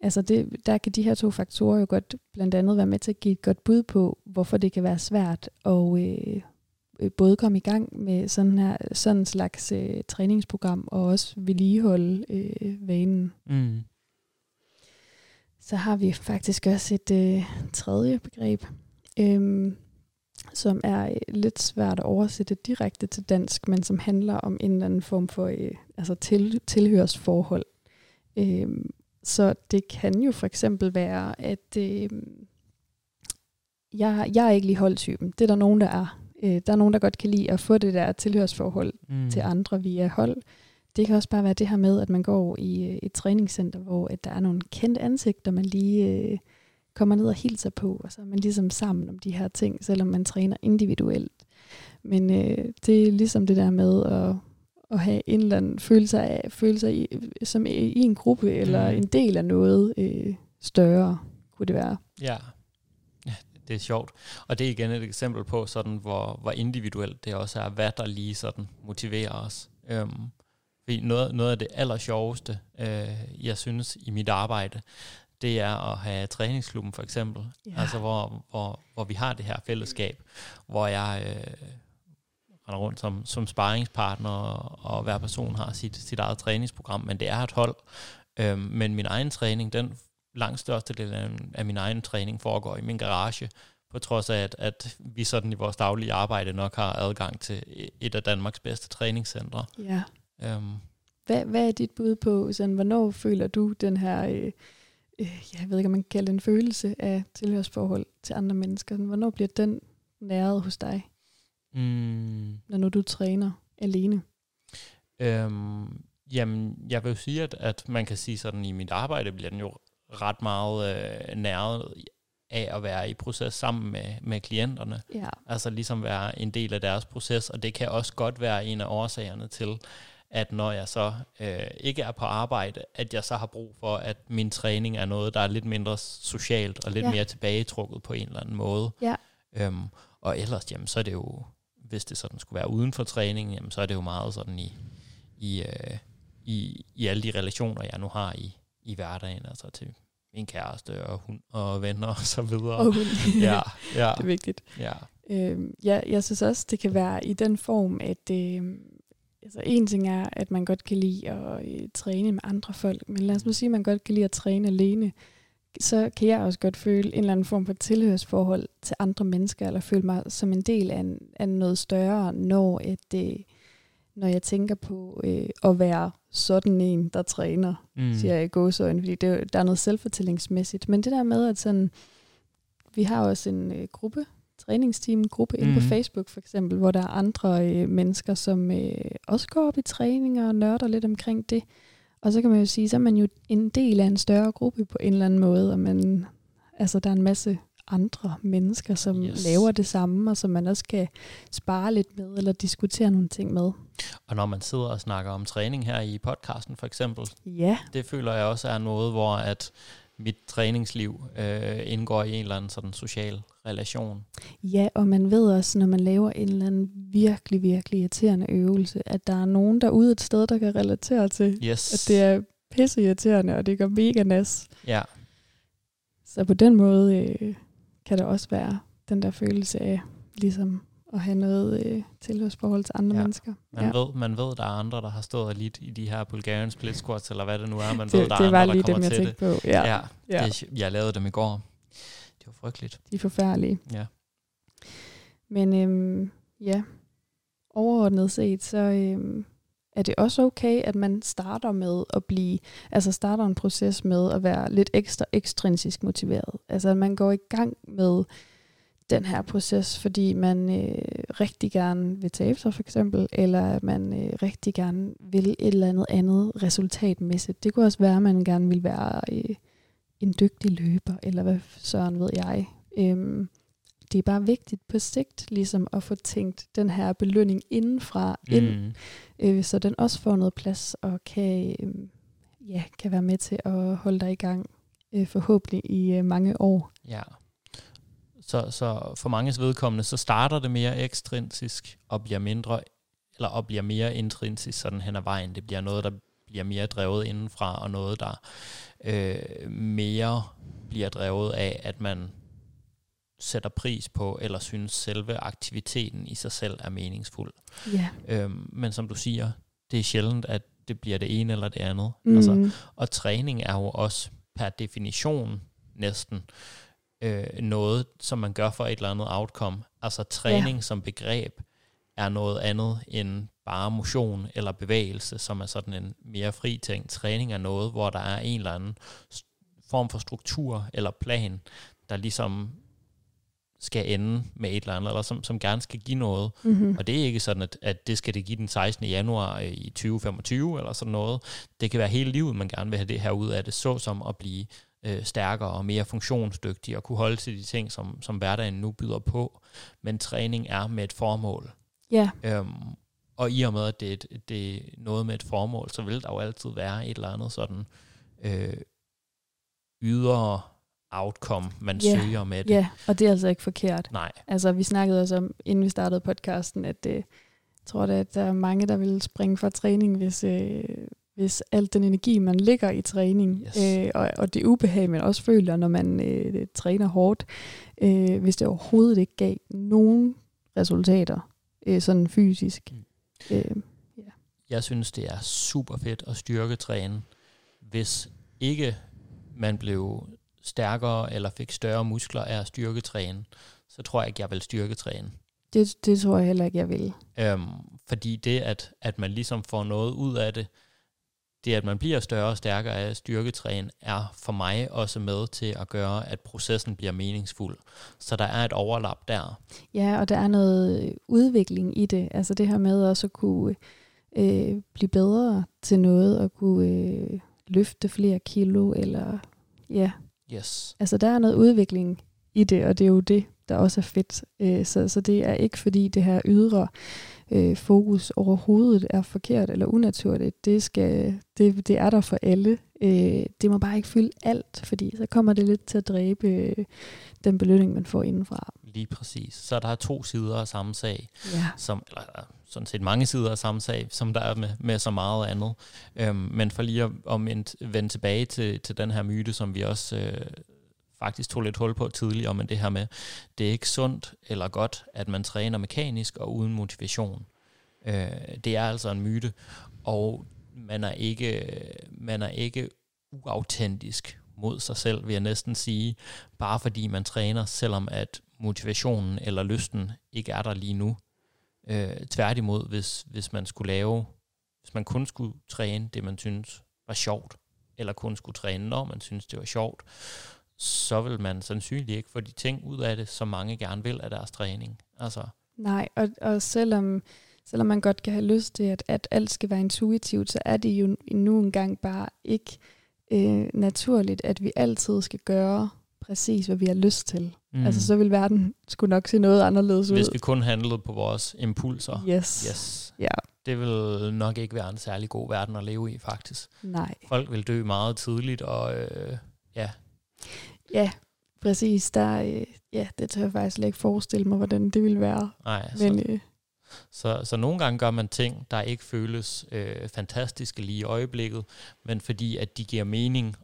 Altså det, der kan de her to faktorer jo godt blandt andet være med til at give et godt bud på, hvorfor det kan være svært at øh, både komme i gang med sådan her sådan en slags øh, træningsprogram, og også vedligeholde øh, vanen. Mm. Så har vi faktisk også et øh, tredje begreb, øhm, som er øh, lidt svært at oversætte direkte til dansk, men som handler om en eller anden form for øh, altså til, tilhørsforhold. Øhm, så det kan jo for eksempel være, at øh, jeg, jeg er ikke lige holdtypen. Det er der nogen, der er. Øh, der er nogen, der godt kan lide at få det der tilhørsforhold Mm. til andre via hold. Det kan også bare være det her med, at man går i øh, et træningscenter, hvor at der er nogle kendte ansigter, man lige øh, kommer ned og hilser på, og så er man ligesom sammen om de her ting, selvom man træner individuelt. Men øh, det er ligesom det der med at, at have en eller anden følelse af, følelse i, som i, en gruppe, eller Mm. en del af noget øh, større, kunne det være. Ja. ja, det er sjovt. Og det er igen et eksempel på, sådan, hvor, hvor individuelt det også er, hvad der lige sådan motiverer os. Øhm, fordi noget, noget af det aller sjoveste, øh, jeg synes i mit arbejde, det er at have træningsklubben for eksempel. Ja. Altså hvor, hvor, hvor vi har det her fællesskab, hvor jeg øh, render rundt som, som sparringspartner, og, hver person har sit, sit eget træningsprogram, men det er et hold. Øhm, men min egen træning, den langt største del af, af min egen træning foregår i min garage, på trods af, at, at vi sådan i vores daglige arbejde nok har adgang til et af Danmarks bedste træningscentre. Ja. Øhm, Hvad, hvad er dit bud på, sådan, hvornår føler du den her, øh, øh, jeg ved ikke, om man kan kalde det en følelse af tilhørsforhold til andre mennesker? Hvornår bliver den næret hos dig, mm, når nu du træner alene? Øhm, jamen, jeg vil jo sige, at, at man kan sige sådan, i mit arbejde bliver den jo ret meget øh, næret af at være i proces sammen med, med klienterne. Ja. Altså ligesom være en del af deres proces, og det kan også godt være en af årsagerne til, at når jeg så øh, ikke er på arbejde, at jeg så har brug for, at min træning er noget, der er lidt mindre socialt og lidt Ja. mere tilbagetrukket på en eller anden måde. Ja. Øhm, og ellers, jamen, så er det jo, hvis det sådan skulle være uden for træning, jamen, så er det jo meget sådan i, i, øh, i, i alle de relationer, jeg nu har i, i hverdagen, altså til min kæreste og hund og venner og så videre. Og hun. Ja, ja, det er vigtigt. ja. Øh, ja, jeg synes også, det kan være i den form, at øh, altså en ting er, at man godt kan lide at øh, træne med andre folk, men lad os nu sige, at man godt kan lide at træne alene, så kan jeg også godt føle en eller anden form for tilhørsforhold til andre mennesker, eller føle mig som en del af, en, af noget større, når, at, øh, når jeg tænker på øh, at være sådan en, der træner, mm. siger jeg i gåsøjne, fordi det, er der er noget selvfortællingsmæssigt. Men det der med, at sådan, vi har også en øh, gruppe, træningsteam, gruppe inde på Mhm. Facebook for eksempel, hvor der er andre øh, mennesker, som øh, også går op i træning og nørder lidt omkring det. Og så kan man jo sige, så er man jo en del af en større gruppe på en eller anden måde, og man, altså der er en masse andre mennesker, som yes. laver det samme, og som man også kan spare lidt med, eller diskutere nogle ting med. Og når man sidder og snakker om træning her i podcasten for eksempel, ja. det føler jeg også er noget, hvor at mit træningsliv øh, indgår i en eller anden sådan social relation. Ja, og man ved også, når man laver en eller anden virkelig, virkelig irriterende øvelse, at der er nogen derude et sted, der kan relatere til, yes. at det er pisse irriterende, og det går mega nas. Ja. Så på den måde øh, kan der også være den der følelse af ligesom at have noget øh, tilhørsforhold til andre ja. mennesker. Man, ja. ved, man ved, der er andre, der har stået lidt i de her Bulgarian split squats, eller hvad det nu er. Man det, ved, der det er andre, lige der kommer dem, jeg til det. På. Ja. ja, ja. Det, jeg lavede dem i går. Det var frygteligt. De er forfærdelige. Ja. Men øhm, ja, overordnet set, så øhm, er det også okay, at man starter med at blive, altså starter en proces med at være lidt ekstra ekstrinsisk motiveret. Altså at man går i gang med den her proces, fordi man øh, rigtig gerne vil tabe sig for eksempel, eller man øh, rigtig gerne vil et eller andet andet resultatmæssigt. Det kunne også være, at man gerne vil være øh, en dygtig løber, eller hvad søren ved jeg. Øhm, det er bare vigtigt på sigt ligesom at få tænkt den her belønning indenfra ind, mm. øh, så den også får noget plads og kan, øh, ja, kan være med til at holde dig i gang øh, forhåbentlig i øh, mange år. Ja. Så, så for mange vedkommende, så starter det mere ekstrinsisk og bliver mindre, eller og bliver mere intrinsisk sådan hen ad vejen. Det bliver noget, der bliver mere drevet indenfra, og noget, der øh, mere bliver drevet af, at man sætter pris på, eller synes selve aktiviteten i sig selv er meningsfuld. Ja. Øhm, men som du siger, det er sjældent, at det bliver det ene eller det andet. Mm. Altså, og træning er jo også per definition næsten øh, noget, som man gør for et eller andet outcome. Altså træning ja. som begreb er noget andet end bare motion eller bevægelse, som er sådan en mere fri ting. Træning er noget, hvor der er en eller anden form for struktur eller plan, der ligesom skal ende med et eller andet, eller som, som gerne skal give noget. Mm-hmm. Og det er ikke sådan, at, at det skal det give den 16. januar i 2025 eller sådan noget. Det kan være hele livet, man gerne vil have det her ud af det, så som at blive øh, stærkere og mere funktionsdygtig og kunne holde til de ting, som, som hverdagen nu byder på. Men træning er med et formål. Ja. Øhm, og i og med, at det et, det er noget med et formål, så vil der jo altid være et eller andet sådan øh, ydre outcome, man yeah. søger med det. Ja, yeah. og det er altså ikke forkert. Nej. Altså, vi snakkede også om, inden vi startede podcasten, at det, jeg tror, det, at der er mange, der vil springe fra træning, hvis, øh, hvis alt den energi, man ligger i træning, yes. øh, og, og det ubehag, man også føler, når man øh, træner hårdt, øh, hvis det overhovedet ikke gav nogen resultater, øh, sådan fysisk. Mm. Øh, ja. Jeg synes, det er super fedt at styrketræne, hvis ikke man blev stærkere eller fik større muskler af at styrketræne, så tror jeg ikke, jeg vil styrketræne. Det, det tror jeg heller ikke, jeg vil. Øhm, fordi det, at, at man ligesom får noget ud af det, det at man bliver større og stærkere af styrketræne, er for mig også med til at gøre, at processen bliver meningsfuld. Så der er et overlap der. Ja, og der er noget udvikling i det. Altså det her med også at kunne øh, blive bedre til noget, og kunne øh, løfte flere kilo, eller ja, Yes. Altså der er noget udvikling i det, og det er jo det, der også er fedt. Øh, så, så det er ikke fordi det her ydre øh, fokus overhovedet er forkert eller unaturligt. Det, skal, det, det er der for alle. Øh, det må bare ikke fylde alt, fordi så kommer det lidt til at dræbe øh, den belønning, man får indenfra. Lige præcis. Så der er to sider af samme sag, ja. som, eller sådan set mange sider af samme sag, som der er med, med så meget andet. Øhm, men for lige at om en, vende tilbage til, til den her myte, som vi også øh, faktisk tog lidt hul på tidligere, men det her med, det er ikke sundt eller godt, at man træner mekanisk og uden motivation. Øh, det er altså en myte, og man er ikke, man er ikke uautentisk mod sig selv, vil jeg næsten sige, bare fordi man træner, selvom at motivationen eller lysten ikke er der lige nu. Øh, tværtimod, hvis, hvis man skulle lave, hvis man kun skulle træne det, man synes var sjovt, eller kun skulle træne, når man synes, det var sjovt, så vil man sandsynligt ikke få de ting ud af det, som mange gerne vil af deres træning. Altså. Nej, og, og selvom, selvom man godt kan have lyst til, at, at alt skal være intuitivt, så er det jo nu engang bare ikke øh, naturligt, at vi altid skal gøre præcis, hvad vi har lyst til. Mm. Altså, så vil verden skulle nok se noget anderledes ud. Hvis vi kun handlede på vores impulser. Yes. yes. Ja. Det vil nok ikke være en særlig god verden at leve i, faktisk. Nej. Folk vil dø meget tidligt, og øh, ja. Ja, præcis. Der, øh, ja, det tør jeg faktisk slet ikke forestille mig, hvordan det ville være. Nej, Men, så, øh, så, så nogle gange gør man ting, der ikke føles øh, fantastiske lige i øjeblikket, men fordi at de giver mening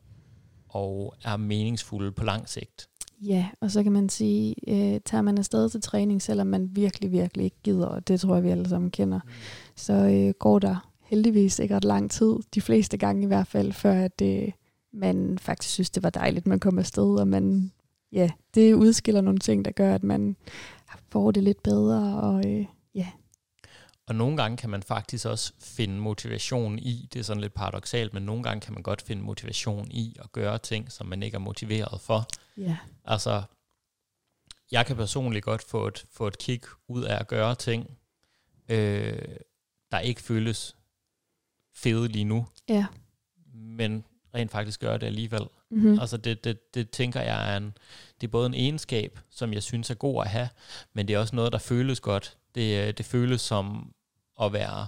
og er meningsfulde på lang sigt. Ja, og så kan man sige, øh, tager man afsted til træning, selvom man virkelig, virkelig ikke gider, og det tror jeg, vi alle sammen kender, mm. så øh, går der heldigvis ikke ret lang tid, de fleste gange i hvert fald, før at øh, man faktisk synes, det var dejligt, man kom afsted, og man, ja, det udskiller nogle ting, der gør, at man får det lidt bedre, og øh, ja, og nogle gange kan man faktisk også finde motivation i, det er sådan lidt paradoxalt, men nogle gange kan man godt finde motivation i at gøre ting, som man ikke er motiveret for. Ja. Altså, jeg kan personligt godt få et, få et kick ud af at gøre ting, øh, der ikke føles fede lige nu. Ja. Men rent faktisk gør det alligevel. Mm-hmm. Altså det, det, det tænker jeg er en, det er både en egenskab, som jeg synes er god at have, men det er også noget, der føles godt. Det, det føles som at være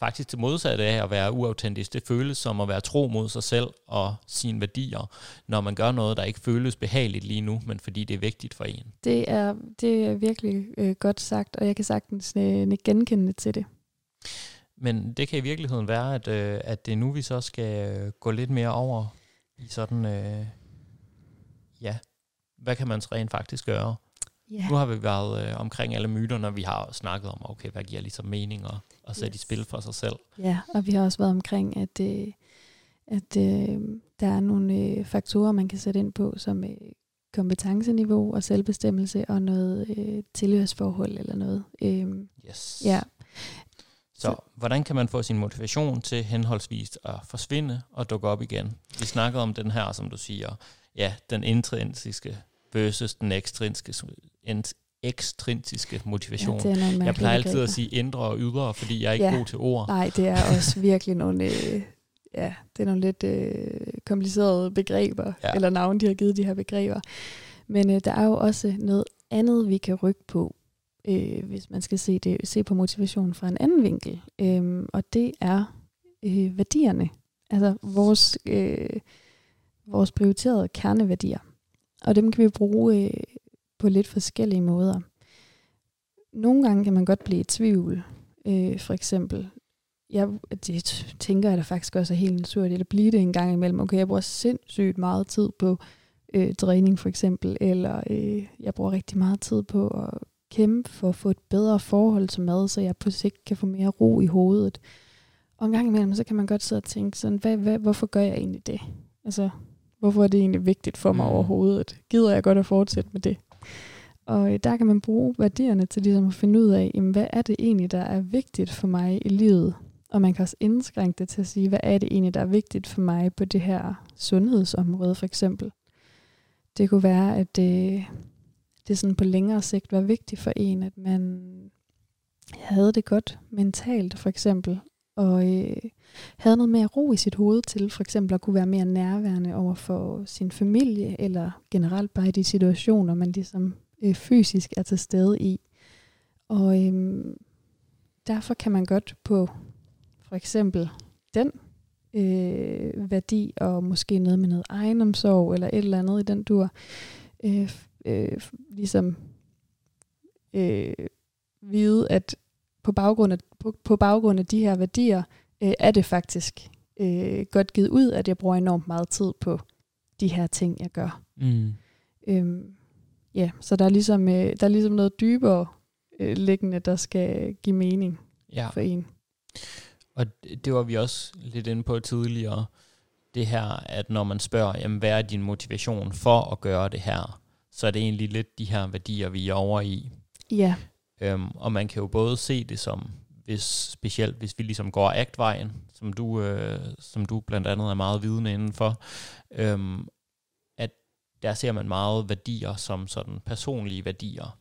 faktisk det modsatte af at være uautentisk. Det føles som at være tro mod sig selv og sine værdier, når man gør noget, der ikke føles behageligt lige nu, men fordi det er vigtigt for en. Det er, det er virkelig øh, godt sagt, og jeg kan sagtens øh, genkende til det. Men det kan i virkeligheden være, at, øh, at det er nu, vi så skal øh, gå lidt mere over i sådan, øh, ja, hvad kan man rent faktisk gøre? Yeah. Nu har vi været øh, omkring alle myterne, vi har snakket om, okay, hvad giver ligesom mening og, og sætte yes. i spil for sig selv. Ja, og vi har også været omkring, at, øh, at øh, der er nogle øh, faktorer, man kan sætte ind på, som øh, kompetenceniveau og selvbestemmelse og noget øh, tilhørsforhold eller noget. Øh, yes. Ja. Så, hvordan kan man få sin motivation til henholdsvis at forsvinde og dukke op igen? Vi snakkede om den her, som du siger, ja, den intrinsiske versus den ekstrinsiske, ekstrinsiske motivation. Ja, er jeg plejer altid at sige indre og ydre, fordi jeg er ikke ja. god til ord. Nej, det er også virkelig nogle, øh, ja, det er nogle lidt øh, komplicerede begreber, ja. eller navne, de har givet de her begreber. Men øh, der er jo også noget andet, vi kan rykke på, øh, hvis man skal se, det, se på motivation fra en anden vinkel. Øh, og det er øh, værdierne. Altså vores, øh, vores prioriterede kerneværdier. Og dem kan vi bruge øh, på lidt forskellige måder. Nogle gange kan man godt blive i tvivl. Øh, for eksempel, jeg det tænker jeg da faktisk også er helt naturligt at blive det en gang imellem. Okay, jeg bruger sindssygt meget tid på øh, træning for eksempel, eller øh, jeg bruger rigtig meget tid på at kæmpe for at få et bedre forhold til mad, så jeg på sigt kan få mere ro i hovedet. Og en gang imellem, så kan man godt sidde og tænke sådan, hvad, hvad, hvorfor gør jeg egentlig det? Altså, Hvorfor er det egentlig vigtigt for mig mm. overhovedet? Gider jeg godt at fortsætte med det? Og øh, der kan man bruge værdierne til ligesom at finde ud af, jamen, hvad er det egentlig, der er vigtigt for mig i livet? Og man kan også indskrænke det til at sige, hvad er det egentlig, der er vigtigt for mig på det her sundhedsområde for eksempel. Det kunne være, at det, det sådan på længere sigt var vigtigt for en, at man havde det godt mentalt for eksempel, og øh, havde noget mere ro i sit hoved til for eksempel at kunne være mere nærværende over for sin familie, eller generelt bare i de situationer, man ligesom øh, fysisk er til stede i. Og øh, derfor kan man godt på for eksempel den øh, værdi, og måske noget med noget egenomsorg, eller et eller andet i den dur, øh, øh, ligesom øh, vide, at på baggrund af, på, på baggrund af de her værdier, øh, er det faktisk øh, godt givet ud, at jeg bruger enormt meget tid på de her ting, jeg gør. Mm. Øhm, ja, så der er ligesom, øh, der er ligesom noget dybere øh, liggende, der skal give mening ja. for en. Og det var vi også lidt inde på tidligere, det her, at når man spørger, jamen, hvad er din motivation for at gøre det her, så er det egentlig lidt de her værdier, vi er over i. Ja. Øhm, og man kan jo både se det som, hvis, specielt hvis vi ligesom går aktvejen, som du, øh, som du blandt andet er meget vidende indenfor, øhm, at der ser man meget værdier som sådan personlige værdier.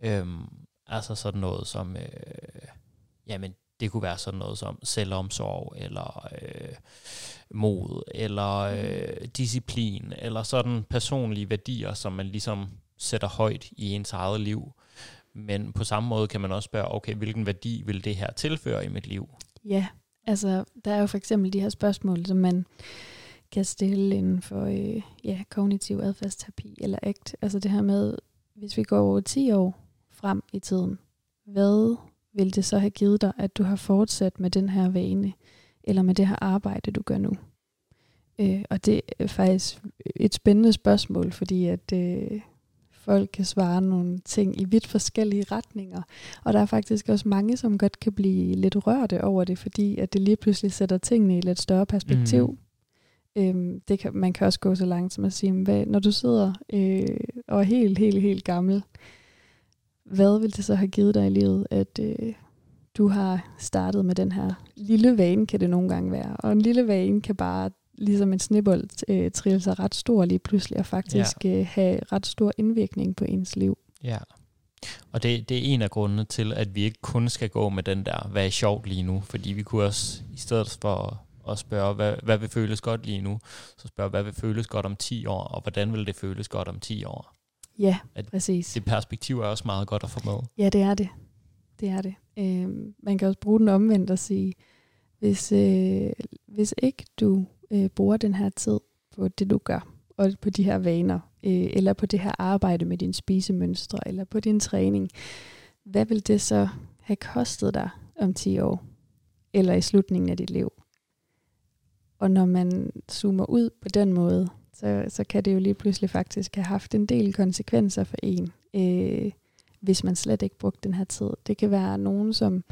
Øhm, altså sådan noget som, øh, jamen det kunne være sådan noget som selvomsorg, eller øh, mod, eller øh, disciplin, eller sådan personlige værdier, som man ligesom sætter højt i ens eget liv. Men på samme måde kan man også spørge, okay, hvilken værdi vil det her tilføre i mit liv? Ja, altså der er jo for eksempel de her spørgsmål, som man kan stille inden for øh, ja, kognitiv adfærdsterapi eller ACT. Altså det her med, hvis vi går over 10 år frem i tiden, hvad vil det så have givet dig, at du har fortsat med den her vane, eller med det her arbejde, du gør nu? Øh, og det er faktisk et spændende spørgsmål, fordi at øh, folk kan svare nogle ting i vidt forskellige retninger. Og der er faktisk også mange, som godt kan blive lidt rørte over det, fordi at det lige pludselig sætter tingene i et lidt større perspektiv. Mm. Øhm, det kan, man kan også gå så langt som at sige, hvad, når du sidder øh, og er helt, helt, helt gammel, hvad vil det så have givet dig i livet, at øh, du har startet med den her lille vane, kan det nogle gange være. Og en lille vane kan bare, ligesom en snibbold, øh, trille sig ret stor lige pludselig, og faktisk ja. øh, have ret stor indvirkning på ens liv. Ja, og det, det er en af grundene til, at vi ikke kun skal gå med den der, hvad er sjovt lige nu, fordi vi kunne også, i stedet for at spørge, hvad, hvad vil føles godt lige nu, så spørge, hvad vil føles godt om 10 år, og hvordan vil det føles godt om 10 år? Ja, at præcis. Det perspektiv er også meget godt at få med. Ja, det er det. Det er det. Øh, man kan også bruge den omvendt og sige, hvis, øh, hvis ikke du øh, bruger den her tid på det, du gør, og på de her vaner, øh, eller på det her arbejde med din spisemønstre, eller på din træning, hvad vil det så have kostet dig om 10 år, eller i slutningen af dit liv? Og når man zoomer ud på den måde, så, så kan det jo lige pludselig faktisk have haft en del konsekvenser for en, øh, hvis man slet ikke brugte den her tid. Det kan være nogen, som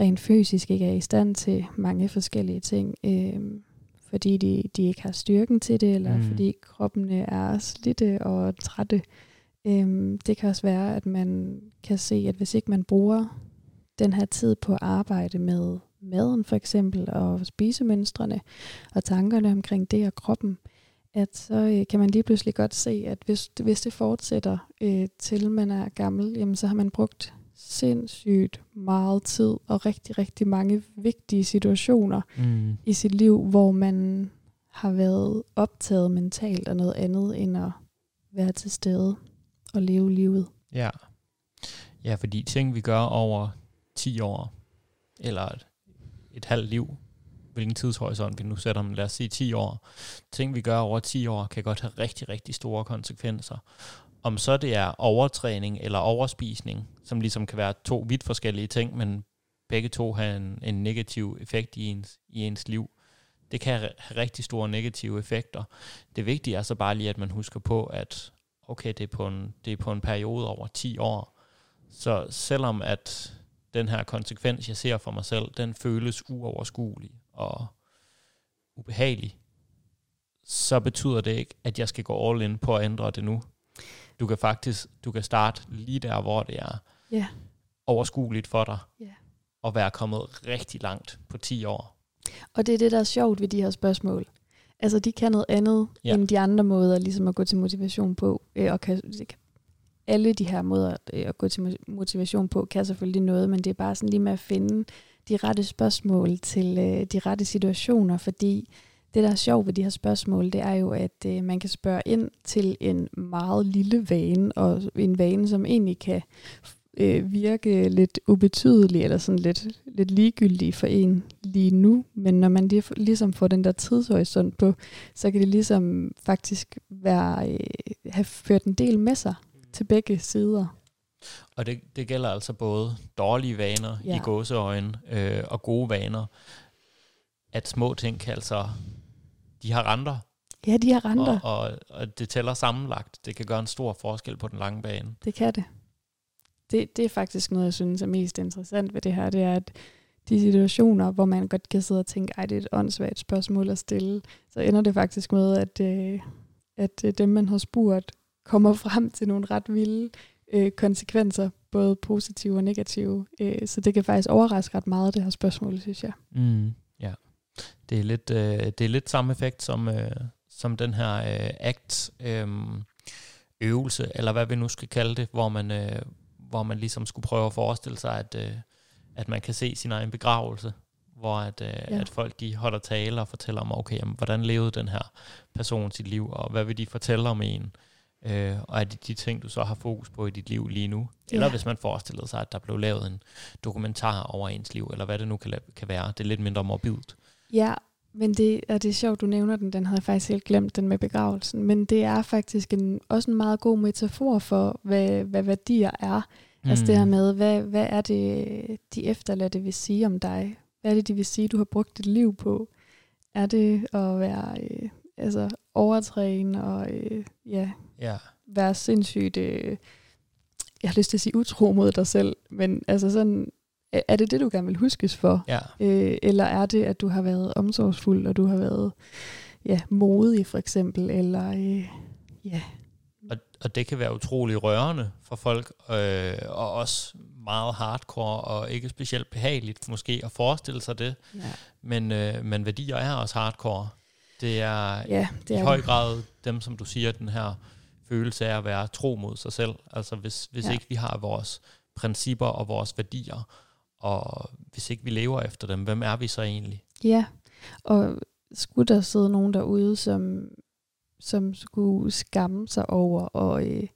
rent fysisk ikke er i stand til mange forskellige ting, øh, fordi de, de ikke har styrken til det, eller mm. fordi kroppen er slidte og trætte. Øh, det kan også være, at man kan se, at hvis ikke man bruger den her tid på at arbejde med maden for eksempel, og spisemønstrene, og tankerne omkring det og kroppen, at så øh, kan man lige pludselig godt se, at hvis, hvis det fortsætter øh, til man er gammel, jamen så har man brugt sindssygt meget tid og rigtig, rigtig mange vigtige situationer mm. i sit liv, hvor man har været optaget mentalt af noget andet end at være til stede og leve livet. Ja, ja fordi ting vi gør over 10 år, eller et, et halvt liv, hvilken tidshorisont vi nu sætter, men lad os sige 10 år. Ting, vi gør over 10 år, kan godt have rigtig, rigtig store konsekvenser. Om så det er overtræning eller overspisning, som ligesom kan være to vidt forskellige ting, men begge to har en, en negativ effekt i ens, i ens liv. Det kan have rigtig store negative effekter. Det vigtige er så bare lige, at man husker på, at okay, det er på en, det er på en periode over 10 år. Så selvom at den her konsekvens, jeg ser for mig selv, den føles uoverskuelig og ubehagelig, så betyder det ikke, at jeg skal gå all in på at ændre det nu. Du kan faktisk, du kan starte lige der, hvor det er yeah. overskueligt for dig, yeah. og være kommet rigtig langt på 10 år. Og det er det, der er sjovt ved de her spørgsmål. Altså, de kan noget andet ja. end de andre måder, ligesom at gå til motivation på, øh, og kan, alle de her måder øh, at gå til motivation på, kan selvfølgelig noget, men det er bare sådan lige med at finde de rette spørgsmål til øh, de rette situationer, fordi det, der er sjovt ved de her spørgsmål, det er jo, at øh, man kan spørge ind til en meget lille vane, og en vane, som egentlig kan øh, virke lidt ubetydelig, eller sådan lidt, lidt ligegyldig for en lige nu, men når man lige, ligesom får den der tidshorisont på, så kan det ligesom faktisk være, øh, have ført en del med sig til begge sider. Og det, det gælder altså både dårlige vaner ja. i gåseøjne øh, og gode vaner. At små ting kan altså, de har renter. Ja, de har renter. Og, og, og det tæller sammenlagt. Det kan gøre en stor forskel på den lange bane. Det kan det. Det, det er faktisk noget, jeg synes er mest interessant ved det her. Det er, at de situationer, hvor man godt kan sidde og tænke, ej, det er et åndssvagt spørgsmål at stille, så ender det faktisk med, at, øh, at øh, dem, man har spurgt, kommer frem til nogle ret vilde øh, konsekvenser, både positive og negative. Øh, så det kan faktisk overraske ret meget, det her spørgsmål, synes jeg. Mm, ja, det er lidt, øh, det er lidt samme effekt som, øh, som den her øh, act øh, øvelse, eller hvad vi nu skal kalde det, hvor man, øh, hvor man ligesom skulle prøve at forestille sig, at, øh, at man kan se sin egen begravelse, hvor at, øh, ja. at folk de holder tale og fortæller om, okay, jamen, hvordan levede den her person sit liv, og hvad vil de fortælle om en, øh, og er det de ting, du så har fokus på i dit liv lige nu? Ja. Eller hvis man forestiller sig, at der blev lavet en dokumentar over ens liv, eller hvad det nu kan, kan være. Det er lidt mindre morbidt. Ja, men det, og det er sjovt, du nævner den. Den havde jeg faktisk helt glemt, den med begravelsen. Men det er faktisk en, også en meget god metafor for, hvad, hvad værdier er. Mm. Altså det her mm. med, hvad, hvad er det, de efterladte vil sige om dig? Hvad er det, de vil sige, du har brugt dit liv på? Er det at være øh, altså overtræne og øh, ja, ja. være sindssygt, øh, jeg har lyst til at sige utro mod dig selv, men altså sådan, er det det, du gerne vil huskes for? Ja. Øh, eller er det, at du har været omsorgsfuld, og du har været ja, modig for eksempel, eller øh, ja. Og, og det kan være utrolig rørende for folk, øh, og også meget hardcore og ikke specielt behageligt måske at forestille sig det. Ja. Men, øh, men værdier er også hardcore. Det er, ja, det er i høj grad dem, som du siger, den her følelse af at være tro mod sig selv. Altså hvis, hvis ja. ikke vi har vores principper og vores værdier, og hvis ikke vi lever efter dem, hvem er vi så egentlig? Ja, og skulle der sidde nogen derude, som, som skulle skamme sig over, og øh,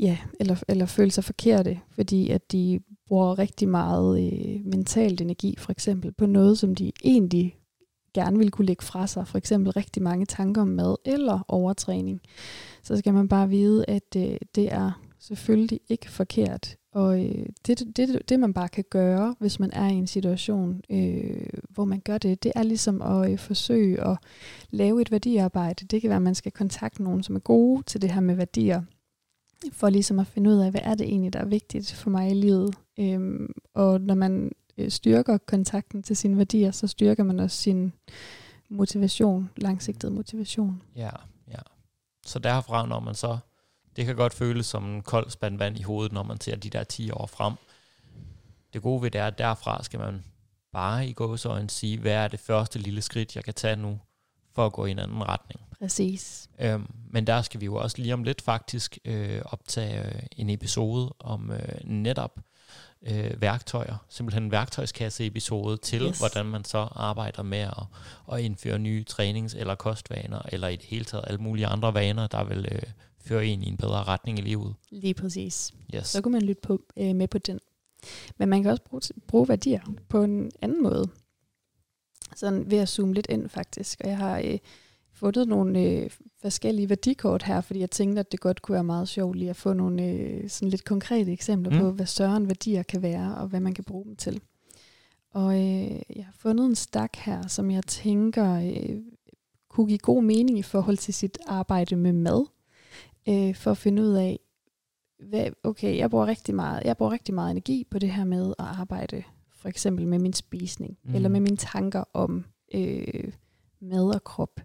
ja, eller, eller føle sig forkerte, fordi at de bruger rigtig meget øh, mentalt energi, for eksempel, på noget, som de egentlig gerne vil kunne lægge fra sig, for eksempel rigtig mange tanker om mad eller overtræning, så skal man bare vide, at øh, det er selvfølgelig ikke forkert. Og øh, det, det, det, man bare kan gøre, hvis man er i en situation, øh, hvor man gør det, det er ligesom at øh, forsøge at lave et værdiarbejde. Det kan være, at man skal kontakte nogen, som er gode til det her med værdier, for ligesom at finde ud af, hvad er det egentlig, der er vigtigt for mig i livet. Øh, og når man øh, styrker kontakten til sine værdier, så styrker man også sin motivation, langsigtet motivation. Ja. Så derfra, når man så, det kan godt føles som en kold spand vand i hovedet, når man ser de der 10 år frem. Det gode ved det er, at derfra skal man bare i gåsøjne sige, hvad er det første lille skridt, jeg kan tage nu, for at gå i en anden retning. Præcis. Øhm, men der skal vi jo også lige om lidt faktisk øh, optage øh, en episode om øh, netop øh, værktøjer, simpelthen en værktøjskasse-episode til, yes. hvordan man så arbejder med at, at indføre nye trænings- eller kostvaner, eller i det hele taget alle mulige andre vaner, der vil øh, føre en i en bedre retning i livet. Lige præcis. Yes. Så kan man lytte på, øh, med på den. Men man kan også bruge, bruge værdier på en anden måde. Sådan ved at zoome lidt ind faktisk. Og jeg har øh, fundet nogle øh, forskellige værdikort her, fordi jeg tænkte, at det godt kunne være meget sjovt lige at få nogle øh, sådan lidt konkrete eksempler mm. på, hvad større værdier kan være, og hvad man kan bruge dem til. Og øh, jeg har fundet en stak her, som jeg tænker øh, kunne give god mening i forhold til sit arbejde med mad, øh, for at finde ud af, hvad, okay, jeg bruger rigtig meget, jeg bruger rigtig meget energi på det her med at arbejde, for eksempel med min spisning, mm. eller med mine tanker om øh, mad og krop.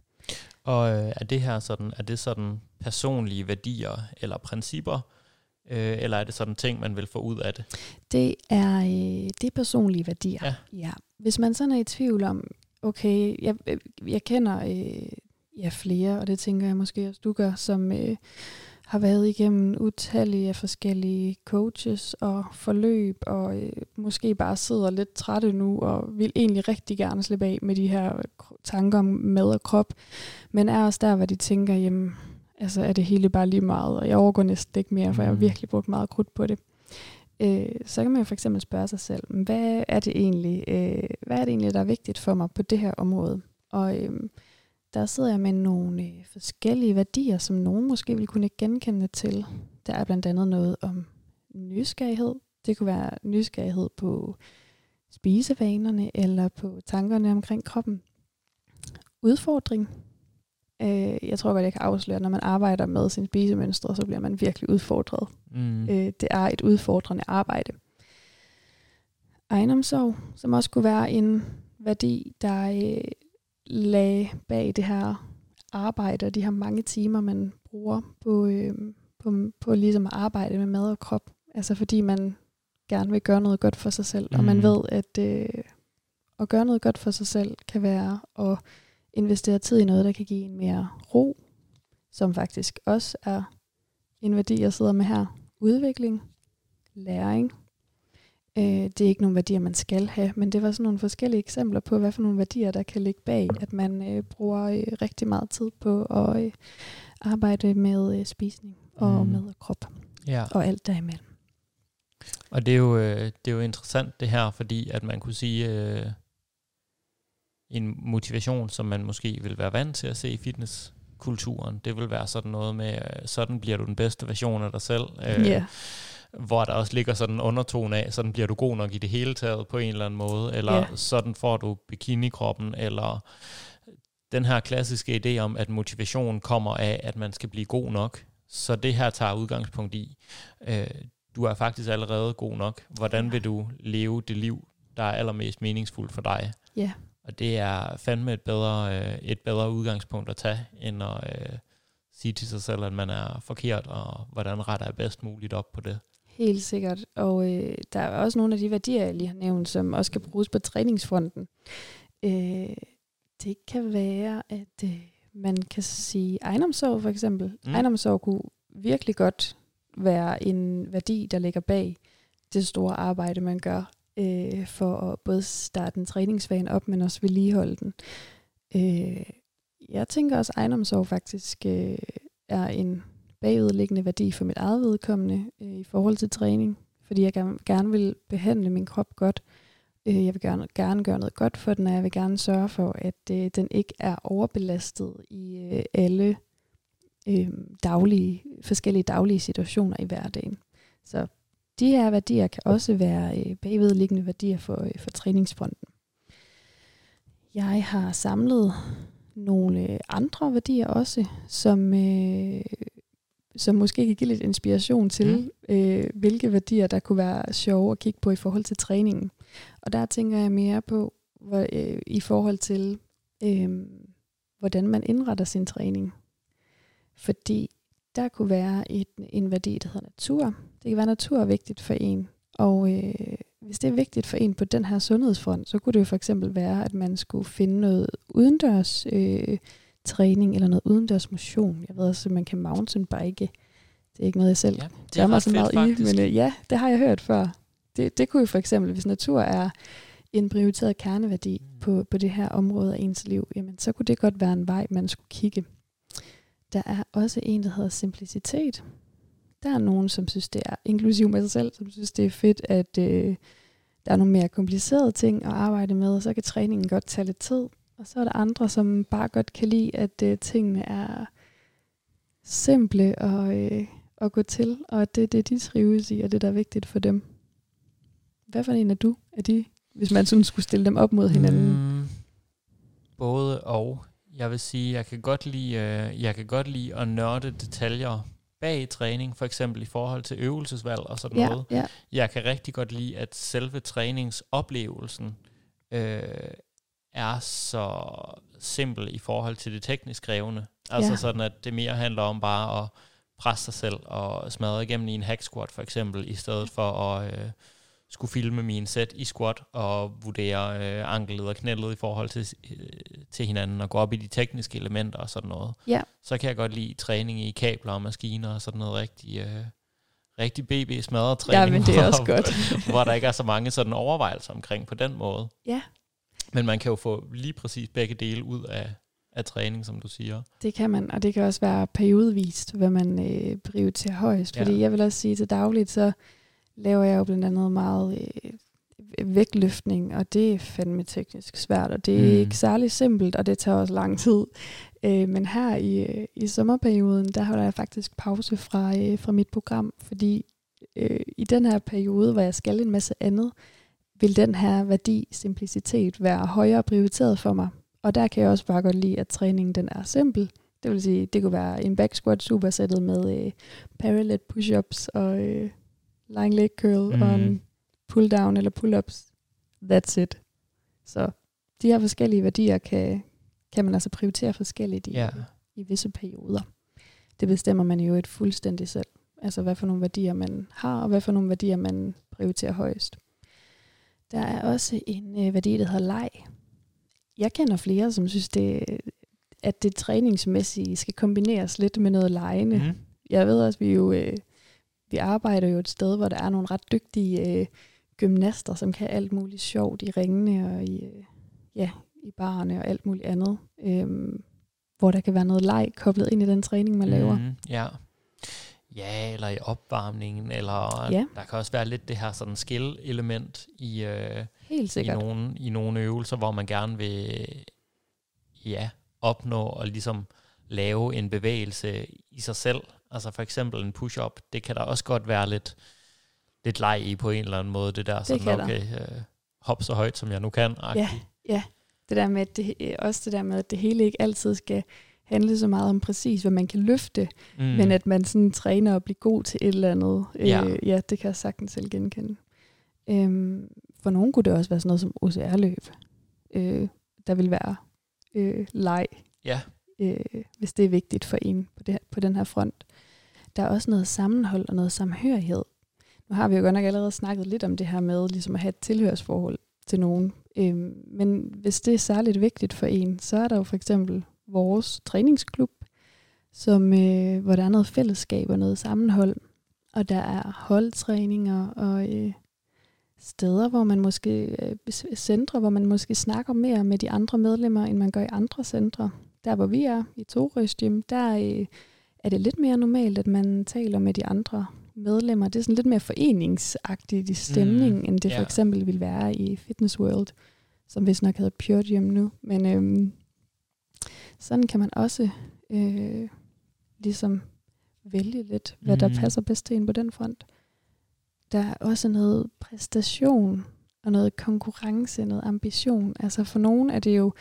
Og øh, er det her sådan, er det sådan personlige værdier eller principper, øh, eller er det sådan ting, man vil få ud af det? Det er, øh, det er personlige værdier. Ja. ja. Hvis man sådan er i tvivl om, okay, jeg, jeg kender øh, ja, flere, og det tænker jeg måske også, du gør, som øh, har været igennem utallige forskellige coaches og forløb, og øh, måske bare sidder lidt trætte nu, og vil egentlig rigtig gerne slippe af med de her tanker om mad og krop, men er også der, hvor de tænker, jamen, altså er det hele bare lige meget, og jeg overgår næsten ikke mere, for jeg har mm. virkelig brugt meget krudt på det. Øh, så kan man jo for eksempel spørge sig selv, hvad er det egentlig, øh, hvad er det egentlig, der er vigtigt for mig på det her område? Og øh, der sidder jeg med nogle øh, forskellige værdier, som nogen måske vil kunne genkende til. Der er blandt andet noget om nysgerrighed. Det kunne være nysgerrighed på spisevanerne eller på tankerne omkring kroppen. Udfordring. Øh, jeg tror godt, jeg kan afsløre, at når man arbejder med sin spisemønstre, så bliver man virkelig udfordret. Mm. Øh, det er et udfordrende arbejde. Egenomsorg, som også kunne være en værdi, der øh, lag bag det her arbejde, og de her mange timer, man bruger på, øh, på, på ligesom at arbejde med mad og krop. Altså fordi man gerne vil gøre noget godt for sig selv, mm. og man mm. ved, at øh, at gøre noget godt for sig selv kan være at investere tid i noget, der kan give en mere ro, som faktisk også er en værdi, jeg sidder med her. Udvikling, læring, Øh, det er ikke nogle værdier, man skal have, men det var sådan nogle forskellige eksempler på, hvad for nogle værdier, der kan ligge bag, at man øh, bruger øh, rigtig meget tid på at øh, arbejde med øh, spisning og mm. med krop ja. og alt derimellem. Og det er, jo, øh, det er jo interessant det her, fordi at man kunne sige, øh, en motivation, som man måske vil være vant til at se i fitnesskulturen, det vil være sådan noget med, øh, sådan bliver du den bedste version af dig selv. Øh, yeah hvor der også ligger sådan en undertone af, sådan bliver du god nok i det hele taget på en eller anden måde, eller yeah. sådan får du bikini-kroppen, eller den her klassiske idé om, at motivation kommer af, at man skal blive god nok. Så det her tager udgangspunkt i, øh, du er faktisk allerede god nok. Hvordan vil du leve det liv, der er allermest meningsfuldt for dig? Ja. Yeah. Og det er fandme et bedre, øh, et bedre udgangspunkt at tage, end at øh, sige til sig selv, at man er forkert, og hvordan retter jeg bedst muligt op på det. Helt sikkert. Og øh, der er også nogle af de værdier, jeg lige har nævnt, som også kan bruges på træningsfronten. Øh, det kan være, at øh, man kan sige ejendomssorg for eksempel. Mm. Ejendomssorg kunne virkelig godt være en værdi, der ligger bag det store arbejde, man gør øh, for at både starte en træningsvane op, men også vedligeholde den. Øh, jeg tænker også, at ejendomssorg faktisk øh, er en bagudliggende værdi for mit eget vedkommende øh, i forhold til træning, fordi jeg gerne, gerne vil behandle min krop godt. Øh, jeg vil gerne, gerne gøre noget godt for den, og jeg vil gerne sørge for, at øh, den ikke er overbelastet i øh, alle øh, daglige, forskellige daglige situationer i hverdagen. Så de her værdier kan også være øh, bagvedliggende værdier for, øh, for træningsfronten. Jeg har samlet nogle øh, andre værdier også, som, øh, som måske kan give lidt inspiration til, mm. øh, hvilke værdier, der kunne være sjove at kigge på i forhold til træningen. Og der tænker jeg mere på, hvor, øh, i forhold til, øh, hvordan man indretter sin træning. Fordi der kunne være et, en værdi, der hedder natur. Det kan være, natur er vigtigt for en. Og øh, hvis det er vigtigt for en på den her sundhedsfront, så kunne det jo for eksempel være, at man skulle finde noget udendørs øh, træning eller noget udendørs motion. Jeg ved også, at man kan mountainbike. Det er ikke noget, jeg selv ja, det er mig så meget fedt, i, men øh, ja, det har jeg hørt før. Det, det kunne jo for eksempel, hvis natur er en prioriteret kerneværdi mm. på, på det her område af ens liv, jamen så kunne det godt være en vej, man skulle kigge. Der er også en, der hedder simplicitet. Der er nogen, som synes, det er, inklusiv mig selv, som synes, det er fedt, at øh, der er nogle mere komplicerede ting at arbejde med, og så kan træningen godt tage lidt tid. Og så er der andre, som bare godt kan lide, at øh, tingene er simple og, øh, at gå til, og at det er det, de trives i, og det, der er vigtigt for dem. Hvad for en er du af de, hvis man sådan skulle stille dem op mod hinanden? Mm, både og. Jeg vil sige, jeg kan godt lide, øh, jeg kan godt lide at nørde detaljer bag træning, for eksempel i forhold til øvelsesvalg og sådan ja, noget. Ja. Jeg kan rigtig godt lide, at selve træningsoplevelsen øh, er så simpel i forhold til det teknisk krævende. Altså ja. sådan, at det mere handler om bare at presse sig selv og smadre igennem i en hack squat for eksempel, i stedet for at øh, skulle filme min sæt i squat og vurdere øh, anklet og knælet i forhold til, øh, til hinanden og gå op i de tekniske elementer og sådan noget. Ja. Så kan jeg godt lide træning i kabler og maskiner og sådan noget rigtig... Øh, rigtig BB smadret træning, ja, men det er også godt. hvor der ikke er så mange sådan overvejelser omkring på den måde. Ja. Men man kan jo få lige præcis begge dele ud af, af træning, som du siger. Det kan man, og det kan også være periodevist, hvad man øh, prioriterer højst. Fordi ja. jeg vil også sige til dagligt, så laver jeg jo blandt andet meget øh, vægtløftning, og det er fandme teknisk svært, og det er mm. ikke særlig simpelt, og det tager også lang tid. Øh, men her i, øh, i sommerperioden, der holder jeg faktisk pause fra, øh, fra mit program, fordi øh, i den her periode, hvor jeg skal en masse andet, vil den her værdi, simplicitet, være højere prioriteret for mig. Og der kan jeg også bare godt lide, at træningen den er simpel. Det vil sige, det kunne være en back squat supersættet med øh, parallel push-ups og øh, lying leg curl mm. og en pull down eller pull-ups. That's it. Så de her forskellige værdier kan, kan man altså prioritere forskelligt i, ja. i visse perioder. Det bestemmer man jo et fuldstændig selv. Altså hvad for nogle værdier man har, og hvad for nogle værdier man prioriterer højst. Der er også en øh, værdi, der hedder leg. Jeg kender flere, som synes, det, at det træningsmæssige skal kombineres lidt med noget lejende. Mm. Jeg ved også, vi jo øh, vi arbejder jo et sted, hvor der er nogle ret dygtige øh, gymnaster, som kan alt muligt sjovt i ringene og i, øh, ja, i barne og alt muligt andet. Øhm, hvor der kan være noget leg koblet ind i den træning, man laver. Mm, ja. Ja, eller i opvarmningen, eller Ja. der kan også være lidt det her sådan skill-element i, øh, Helt i, sikkert. nogle, i nogle øvelser, hvor man gerne vil ja, opnå og ligesom lave en bevægelse i sig selv. Altså for eksempel en push-up, det kan der også godt være lidt, lidt leg i på en eller anden måde, det der sådan, kan der. okay, øh, hop så højt, som jeg nu kan. Ja, ja. Det der med, det, øh, også det der med, at det hele ikke altid skal handle så meget om præcis, hvad man kan løfte, Mm. men at man sådan træner og bliver god til et eller andet. Ja. Øh, ja, det kan jeg sagtens selv genkende. Øhm, for nogen kunne det også være sådan noget som OCR-løb. Øh, der vil være øh, leg, Ja, øh, hvis det er vigtigt for en på, det her, på den her front. Der er også noget sammenhold og noget samhørighed. Nu har vi jo godt nok allerede snakket lidt om det her med ligesom at have et tilhørsforhold til nogen. Øhm, men hvis det er særligt vigtigt for en, så er der jo for eksempel vores træningsklub, som, øh, hvor der er noget fællesskab og noget sammenhold. Og der er holdtræninger og øh, steder, hvor man måske, øh, centre, hvor man måske snakker mere med de andre medlemmer, end man gør i andre centre. Der hvor vi er, i Torøs Gym, der øh, er det lidt mere normalt, at man taler med de andre medlemmer. Det er sådan lidt mere foreningsagtigt i stemning, mm, end det ja. for eksempel ville være i Fitness World, som vist nok hedder Pure Gym nu. Men øhm, sådan kan man også øh, ligesom vælge lidt, hvad mm. der passer bedst til en på den front. Der er også noget præstation og noget konkurrence, noget ambition. Altså for nogen er det jo,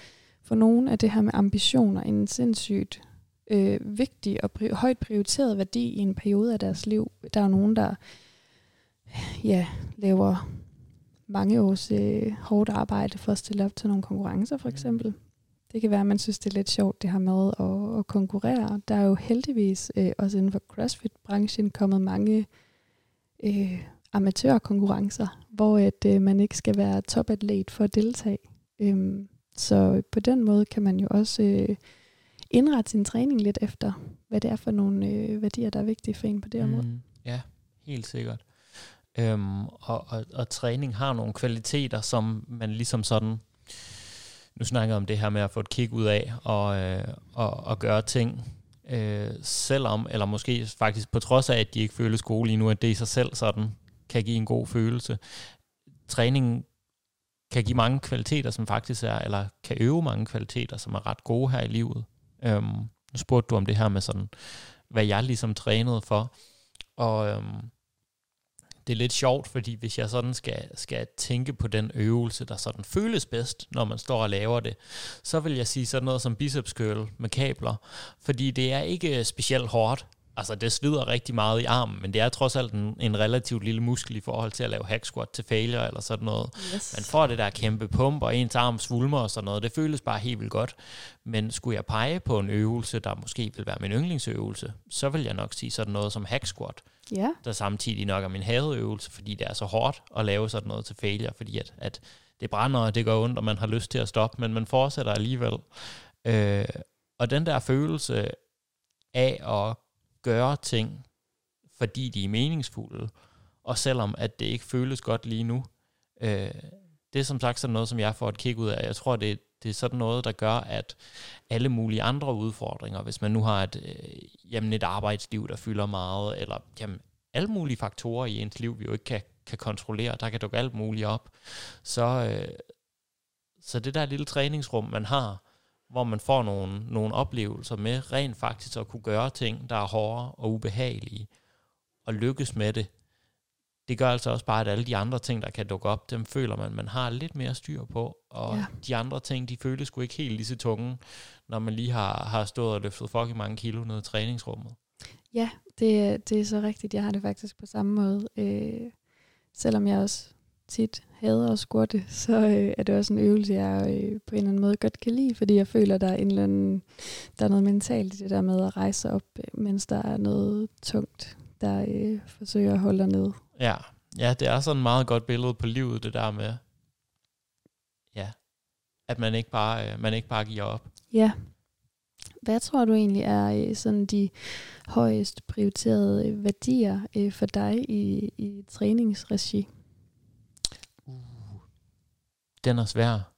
for nogen er det her med ambitioner en sindssygt øh, vigtig og pri- højt prioriteret værdi i en periode af deres liv. Der er nogen, der ja, laver mange års øh, hårdt arbejde for at stille op til nogle konkurrencer, for Mm. eksempel. Det kan være, at man synes, det er lidt sjovt, det her med at, at konkurrere. Der er jo heldigvis øh, også inden for CrossFit-branchen kommet mange øh, amatørkonkurrencer, hvor at, øh, man ikke skal være topatlet for at deltage. Øhm, så på den måde kan man jo også øh, indrette sin træning lidt efter, hvad det er for nogle øh, værdier, der er vigtige for en på det område. Mm, ja, helt sikkert. Øhm, og, og, og træning har nogle kvaliteter, som man ligesom sådan, nu snakker jeg om det her med at få et kick ud af, og, øh, og, og gøre ting, øh, selvom, eller måske faktisk på trods af, at de ikke føles gode lige nu, at det i sig selv sådan kan give en god følelse. Træningen kan give mange kvaliteter, som faktisk er, eller kan øve mange kvaliteter, som er ret gode her i livet. Øhm, nu spurgte du om det her med sådan, hvad jeg ligesom trænede for, og øhm, det er lidt sjovt, fordi hvis jeg sådan skal, skal tænke på den øvelse, der sådan føles bedst, når man står og laver det, så vil jeg sige sådan noget som biceps curl med kabler, fordi det er ikke specielt hårdt. Altså det svider rigtig meget i armen, men det er trods alt en, en relativt lille muskel i forhold til at lave hack squat til failure eller sådan noget. Yes. Man får det der kæmpe pump, og ens arm svulmer og sådan noget. Det føles bare helt vildt godt. Men skulle jeg pege på en øvelse, der måske vil være min yndlingsøvelse, så vil jeg nok sige sådan noget som hack squat, Ja, der samtidig nok er min hadeøvelse, fordi det er så hårdt at lave sådan noget til failure, fordi at, at det brænder, og det gør ondt, og man har lyst til at stoppe, men man fortsætter alligevel. Øh, og den der følelse af at gøre ting, fordi de er meningsfulde, og selvom at det ikke føles godt lige nu, øh, det er som sagt sådan noget, som jeg får et kig ud af. Jeg tror, det, det er sådan noget, der gør, at alle mulige andre udfordringer, hvis man nu har et, øh, jamen et arbejdsliv, der fylder meget, eller jamen, alle mulige faktorer i ens liv, vi jo ikke kan, kan kontrollere, der kan dukke alt muligt op, så, øh, så det der lille træningsrum, man har, hvor man får nogle, nogle oplevelser med rent faktisk at kunne gøre ting, der er hårde og ubehagelige, og lykkes med det, det gør altså også bare, at alle de andre ting, der kan dukke op, dem føler man, man har lidt mere styr på, og Ja. de andre ting, de føles sgu ikke helt lige så tunge, når man lige har, har stået og løftet fucking mange kilo ned i træningsrummet. Ja, det, det er så rigtigt. Jeg har det faktisk på samme måde. Øh, selvom jeg også tit hader at squatte, så øh, er det også en øvelse, jeg øh, på en eller anden måde godt kan lide, fordi jeg føler, der er, en eller anden, der er noget mentalt i det der med at rejse op, øh, mens der er noget tungt, der øh, forsøger at holde dig ned. Ja, ja, det er sådan et meget godt billede på livet, det der med, ja, at man ikke bare, øh, man ikke bare giver op. Ja. Hvad tror du egentlig er øh, sådan de højest prioriterede øh, værdier øh, for dig i, i træningsregi? Den er svær.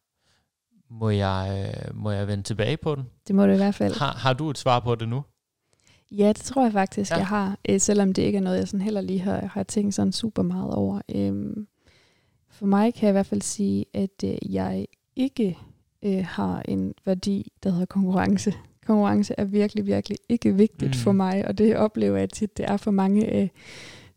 Må jeg, øh, må jeg vende tilbage på den? Det må du i hvert fald. Har, har du et svar på det nu? Ja, det tror jeg faktisk, Ja. jeg har. Øh, selvom det ikke er noget, jeg sådan heller lige har, har tænkt sådan super meget over. Øhm, for mig kan jeg i hvert fald sige, at øh, jeg ikke øh, har en værdi, der hedder konkurrence. Konkurrence er virkelig, virkelig ikke vigtigt Mm. for mig, og det oplever jeg tit, det er for mange af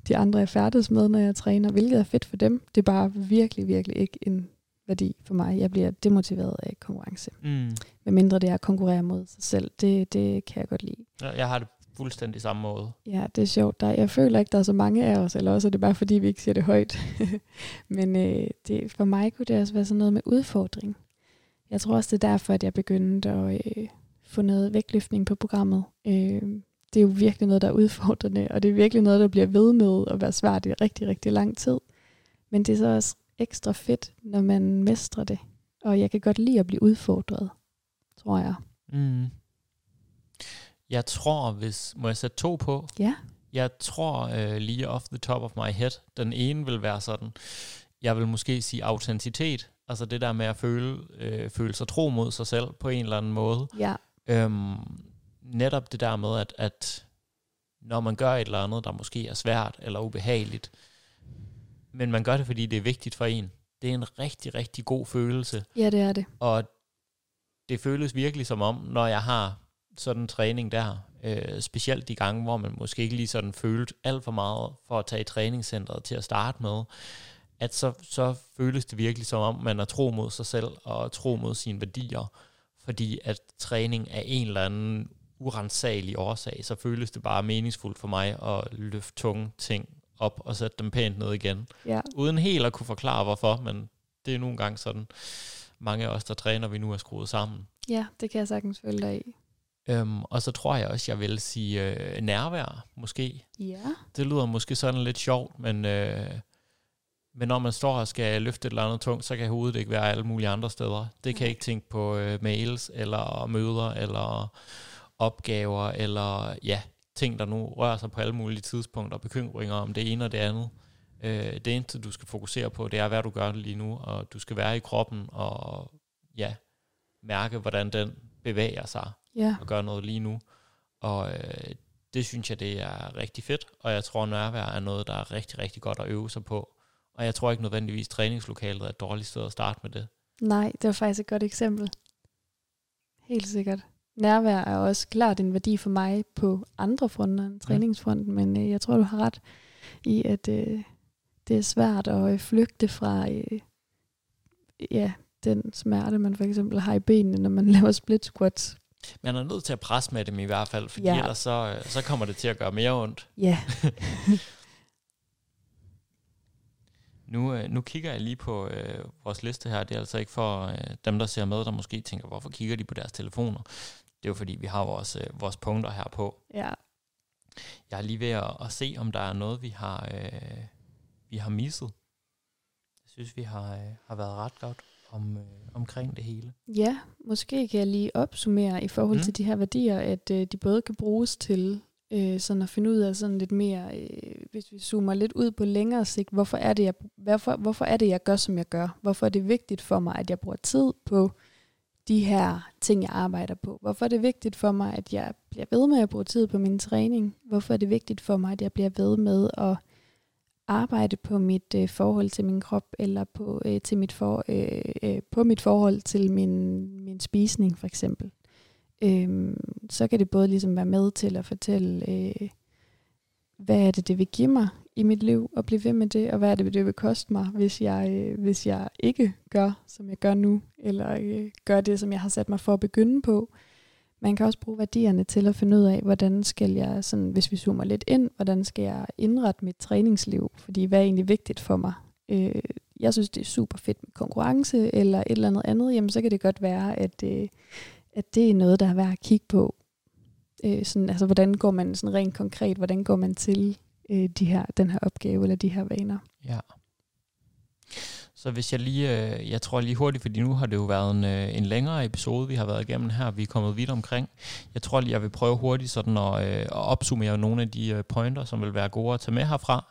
de andre, jeg færdes med, når jeg træner, hvilket er fedt for dem. Det er bare virkelig, virkelig ikke en værdi for mig. Jeg bliver demotiveret af konkurrence. Mm. Med mindre det er at konkurrere mod sig selv. Det, det kan jeg godt lide. Jeg har det fuldstændig samme måde. Ja, det er sjovt. Der, jeg føler ikke, der er så mange af os, eller også er det bare, fordi vi ikke siger det højt. Men øh, det, for mig kunne det også være sådan noget med udfordring. Jeg tror også, det er derfor, at jeg begyndte at øh, få noget vægtløftning på programmet. Øh, det er jo virkelig noget, der er udfordrende, og det er virkelig noget, der bliver ved med at være svært i rigtig, rigtig lang tid. Men det er så også ekstra fedt, når man mestrer det. Og jeg kan godt lide at blive udfordret, tror jeg. Mm. Jeg tror, hvis... Må jeg sætte to på? Ja. Jeg tror øh, lige off the top of my head, den ene vil være sådan, jeg vil måske sige autenticitet, altså det der med at føle, øh, føle sig tro mod sig selv på en eller anden måde. Ja, Øhm, netop det der med, at, at når man gør et eller andet, der måske er svært eller ubehageligt, men man gør det, fordi det er vigtigt for en. Det er en rigtig, rigtig god følelse, ja det er det. og det føles virkelig som om, når jeg har sådan en træning der, øh, specielt de gange, hvor man måske ikke lige sådan følte alt for meget for at tage i træningscenteret til at starte med, at så, så føles det virkelig som om, man er tro mod sig selv og tro mod sine værdier, fordi at træning er en eller anden urensagelig årsag, så føles det bare meningsfuldt for mig at løfte tunge ting op og sætte dem pænt ned igen Ja, uden helt at kunne forklare hvorfor, men det er nogle gange sådan, mange af os, der træner, vi nu er skruet sammen. ja det kan jeg sagtens følge dig i. Øhm, og så tror jeg også, jeg vil sige øh, nærvær, måske. Ja. Det lyder måske sådan lidt sjovt, men, øh, men når man står og skal løfte et eller andet tungt, så kan hovedet ikke være alle mulige andre steder. Det kan jeg ikke tænke på øh, mails, eller møder, eller opgaver, eller ja, ting, der nu rører sig på alle mulige tidspunkter, bekymringer om det ene og det andet. Øh, det eneste, du skal fokusere på, det er, hvad du gør lige nu, og du skal være i kroppen, og ja, mærke, hvordan den bevæger sig Ja, og gøre noget lige nu. Og øh, det synes jeg, det er rigtig fedt, og jeg tror, nærvær er noget, der er rigtig, rigtig godt at øve sig på. Og jeg tror ikke nødvendigvis, træningslokalet er et dårligt sted at starte med det. nej, det var faktisk et godt eksempel. Helt sikkert. Nærvær er også klart en værdi for mig på andre fronter end træningsfronten, men øh, jeg tror, du har ret i, at øh, det er svært at øh, flygte fra øh, ja, den smerte, man for eksempel har i benene, når man laver split squats. Man er nødt til at presse med dem i hvert fald, fordi Ja. ja. ellers så, øh, så kommer det til at gøre mere ondt. Ja, Nu, øh, nu kigger jeg lige på øh, vores liste her. Det er altså ikke for øh, dem, der ser med, der måske tænker, hvorfor kigger de på deres telefoner? Det er jo fordi, vi har vores, øh, vores punkter her på. ja. Jeg er lige ved at, at se, om der er noget, vi har, øh, vi har misset. Jeg synes, vi har, øh, har været ret godt om, øh, omkring det hele. Ja, måske kan jeg lige opsummere i forhold Mm. til de her værdier, at øh, de både kan bruges til øh, sådan at finde ud af sådan lidt mere, øh, hvis vi zoomer lidt ud på længere sigt, hvorfor er, det, jeg, hvorfor, hvorfor er det, jeg gør, som jeg gør? Hvorfor er det vigtigt for mig, at jeg bruger tid på de her ting, jeg arbejder på? Hvorfor er det vigtigt for mig, at jeg bliver ved med at bruge tid på min træning? Hvorfor er det vigtigt for mig, at jeg bliver ved med at arbejde på mit øh, forhold til min krop, eller på, øh, til mit for, øh, øh, på mit forhold til min, min spisning for eksempel. Øhm, så kan det både ligesom være med til at fortælle, øh, hvad er det, det vil give mig i mit liv, og blive ved med det, og hvad er det, det vil koste mig, hvis jeg, øh, hvis jeg ikke gør, som jeg gør nu, eller øh, gør det, som jeg har sat mig for at begynde på. Man kan også bruge værdierne til at finde ud af, hvordan skal jeg, sådan, hvis vi zoomer lidt ind, hvordan skal jeg indrette mit træningsliv, fordi hvad er egentlig vigtigt for mig? Øh, jeg synes, det er super fedt med konkurrence, eller et eller andet andet, jamen så kan det godt være, at, øh, at det er noget, der er værd at kigge på. Øh, sådan, altså, hvordan går man sådan rent konkret, hvordan går man til øh, de her, den her opgave, eller de her vaner? Ja. Så hvis jeg lige, øh, jeg tror lige hurtigt, fordi nu har det jo været en, øh, en længere episode, vi har været igennem her, vi er kommet vidt omkring. Jeg tror lige, jeg vil prøve hurtigt sådan at, øh, at opsummere nogle af de øh, pointer, som vil være gode at tage med herfra.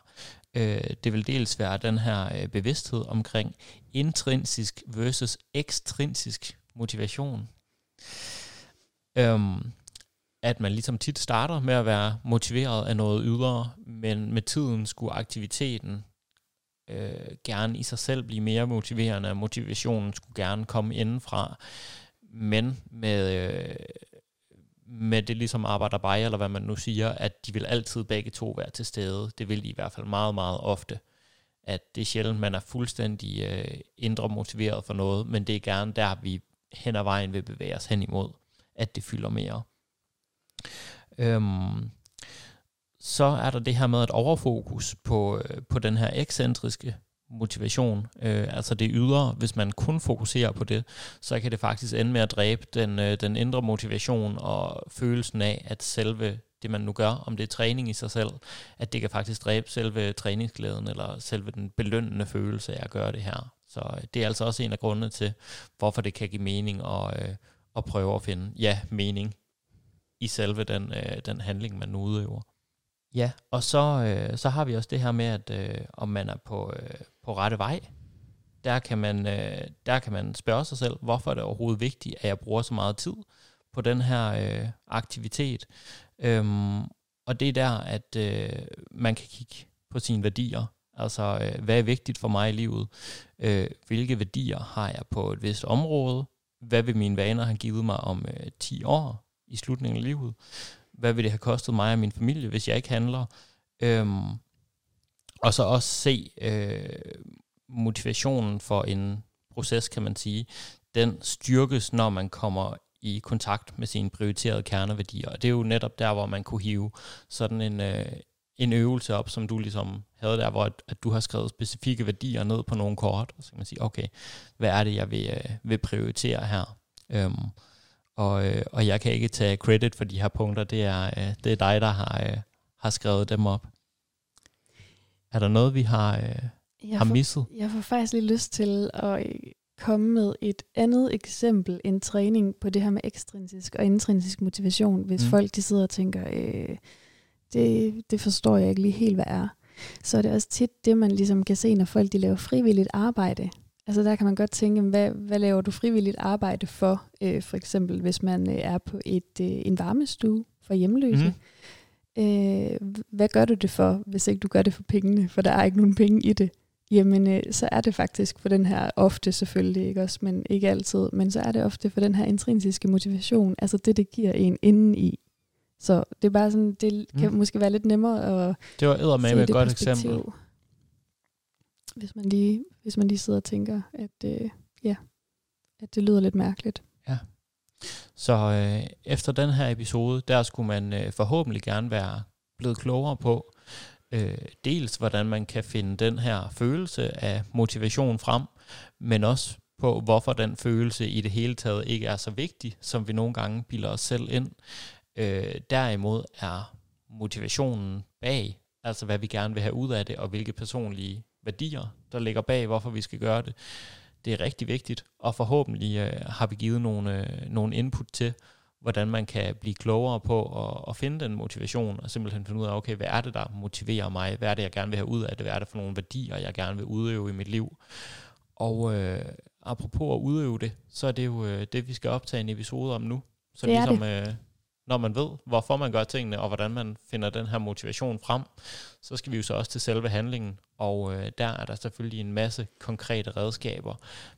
Øh, det vil dels være den her øh, bevidsthed omkring intrinsisk versus ekstrinsisk motivation. Øhm, at man ligesom tit starter med at være motiveret af noget ydre, men med tiden skulle aktiviteten øh, gerne i sig selv blive mere motiverende, motivationen skulle gerne komme indenfra, men med, øh, med det ligesom arbejder bare, eller hvad man nu siger, at de vil altid begge to være til stede. Det vil de i hvert fald meget, meget ofte. At det er sjældent, man er fuldstændig øh, indre motiveret for noget, men det er gerne der, vi hen ad vejen vil bevæge os hen imod, at det fylder mere. Øhm, så er der det her med et overfokus på, øh, på den her ekscentriske motivation, øh, altså det ydre, hvis man kun fokuserer på det, så kan det faktisk ende med at dræbe den, øh, den indre motivation og følelsen af, at selve det, man nu gør, om det er træning i sig selv, at det kan faktisk dræbe selve træningsglæden, eller selve den belønnende følelse af at gøre det her. Så øh, det er altså også en af grundene til, hvorfor det kan give mening at, øh, at prøve at finde, ja, mening i selve den, øh, den handling, man nu udøver. Ja, og så, øh, så har vi også det her med, at øh, om man er på, øh, på rette vej, der kan, man, øh, der kan man spørge sig selv, hvorfor er det overhovedet vigtigt, at jeg bruger så meget tid på den her øh, aktivitet. Øhm, og det er der, at øh, man kan kigge på sine værdier. Altså, øh, hvad er vigtigt for mig i livet? Øh, hvilke værdier har jeg på et vist område? Hvad vil mine vaner have givet mig om øh, 10 år i slutningen af livet? hvad vil det have kostet mig og min familie, hvis jeg ikke handler? Øhm, og så også se øh, motivationen for en proces, kan man sige, den styrkes, når man kommer i kontakt med sine prioriterede kerneværdier. Og det er jo netop der, hvor man kunne hive sådan en, øh, en øvelse op, som du ligesom havde der, hvor at, at du har skrevet specifikke værdier ned på nogle kort, og så kan man sige, okay, hvad er det, jeg vil, øh, vil prioritere her? Øhm, og, øh, og jeg kan ikke tage credit for de her punkter. Det er, øh, det er dig, der har, øh, har skrevet dem op. Er der noget, vi har, øh, jeg har misset? Får, jeg får faktisk lige lyst til at øh, komme med et andet eksempel end træning på det her med ekstrinsisk og intrinsisk motivation, hvis mm. folk de sidder og tænker, øh, det, det forstår jeg ikke lige helt, hvad er. Så er det også tit det, man ligesom kan se, når folk de laver frivilligt arbejde. Altså der kan man godt tænke, hvad, hvad laver du frivilligt arbejde for? Øh, for eksempel hvis man øh, er på et øh, en varmestue for hjemløse. Mm. Øh, hvad gør du det for, hvis ikke du gør det for pengene? For der er ikke nogen penge i det. Jamen, øh, så er det faktisk for den her, ofte selvfølgelig, ikke også, men ikke altid, men så er det ofte for den her intrinsiske motivation, altså det, det giver en inden i. Så det er bare sådan, det kan mm. måske være lidt nemmere at Det var eddermame et godt eksempel hvis man lige, hvis man lige sidder og tænker, at, øh, ja, at det lyder lidt mærkeligt. Ja. Så øh, efter den her episode, der skulle man øh, forhåbentlig gerne være blevet klogere på, øh, dels hvordan man kan finde den her følelse af motivation frem, men også på, hvorfor den følelse i det hele taget ikke er så vigtig, som vi nogle gange bilder os selv ind. Øh, derimod er motivationen bag, altså hvad vi gerne vil have ud af det, og hvilke personlige værdier, der ligger bag, hvorfor vi skal gøre det. Det er rigtig vigtigt, og forhåbentlig øh, har vi givet nogle, øh, nogle input til, hvordan man kan blive klogere på at, at finde den motivation, og simpelthen finde ud af, okay, hvad er det, der motiverer mig? Hvad er det, jeg gerne vil have ud af det? Hvad er det for nogle værdier, jeg gerne vil udøve i mit liv? Og øh, apropos at udøve det, så er det jo øh, det, vi skal optage en episode om nu. Så det ligesom, det. Øh, når man ved, hvorfor man gør tingene, og hvordan man finder den her motivation frem, så skal vi jo så også til selve handlingen. Og øh, der er der selvfølgelig en masse konkrete redskaber,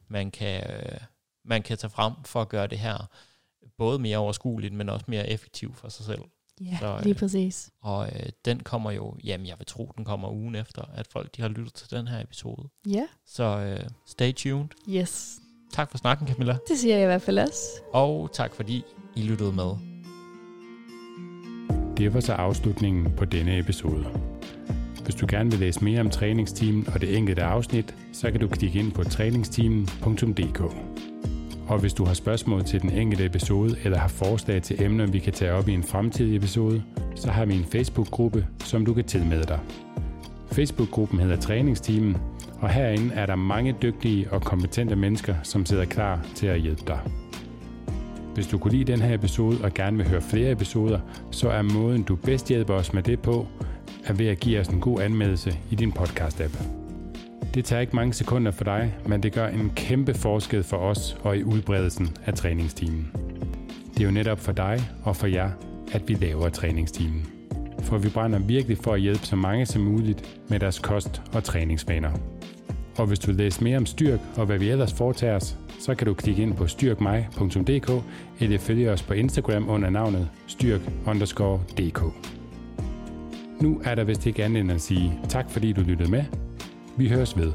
man kan, øh, man kan tage frem for at gøre det her både mere overskueligt, men også mere effektivt for sig selv. Ja, så, øh, lige præcis. Og øh, den kommer jo, jamen jeg vil tro, den kommer ugen efter, at folk de har lyttet til den her episode. Ja. Så øh, stay tuned. Yes. Tak for snakken, Camilla. Det siger jeg i hvert fald også. Og tak fordi I lyttede med. Det var så afslutningen på denne episode. Hvis du gerne vil læse mere om træningsteamen og det enkelte afsnit, så kan du klikke ind på træningsteamen.dk. Og hvis du har spørgsmål til den enkelte episode eller har forslag til emner, vi kan tage op i en fremtidig episode, så har vi en Facebook-gruppe, som du kan tilmelde dig. Facebook-gruppen hedder Træningsteamen, og herinde er der mange dygtige og kompetente mennesker, som sidder klar til at hjælpe dig. Hvis du kunne lide den her episode og gerne vil høre flere episoder, så er måden du bedst hjælper os med det på, er ved at give os en god anmeldelse i din podcast-app. Det tager ikke mange sekunder for dig, men det gør en kæmpe forskel for os og i udbredelsen af træningstimen. Det er jo netop for dig og for jer, at vi laver træningstimen. For vi brænder virkelig for at hjælpe så mange som muligt med deres kost- og træningsvaner. Og hvis du vil læse mere om Styrk og hvad vi ellers foretager os, så kan du klikke ind på styrkmig.dk eller følge os på Instagram under navnet styrk_dk. Nu er der vist ikke andet end at sige tak fordi du lyttede med. Vi høres ved.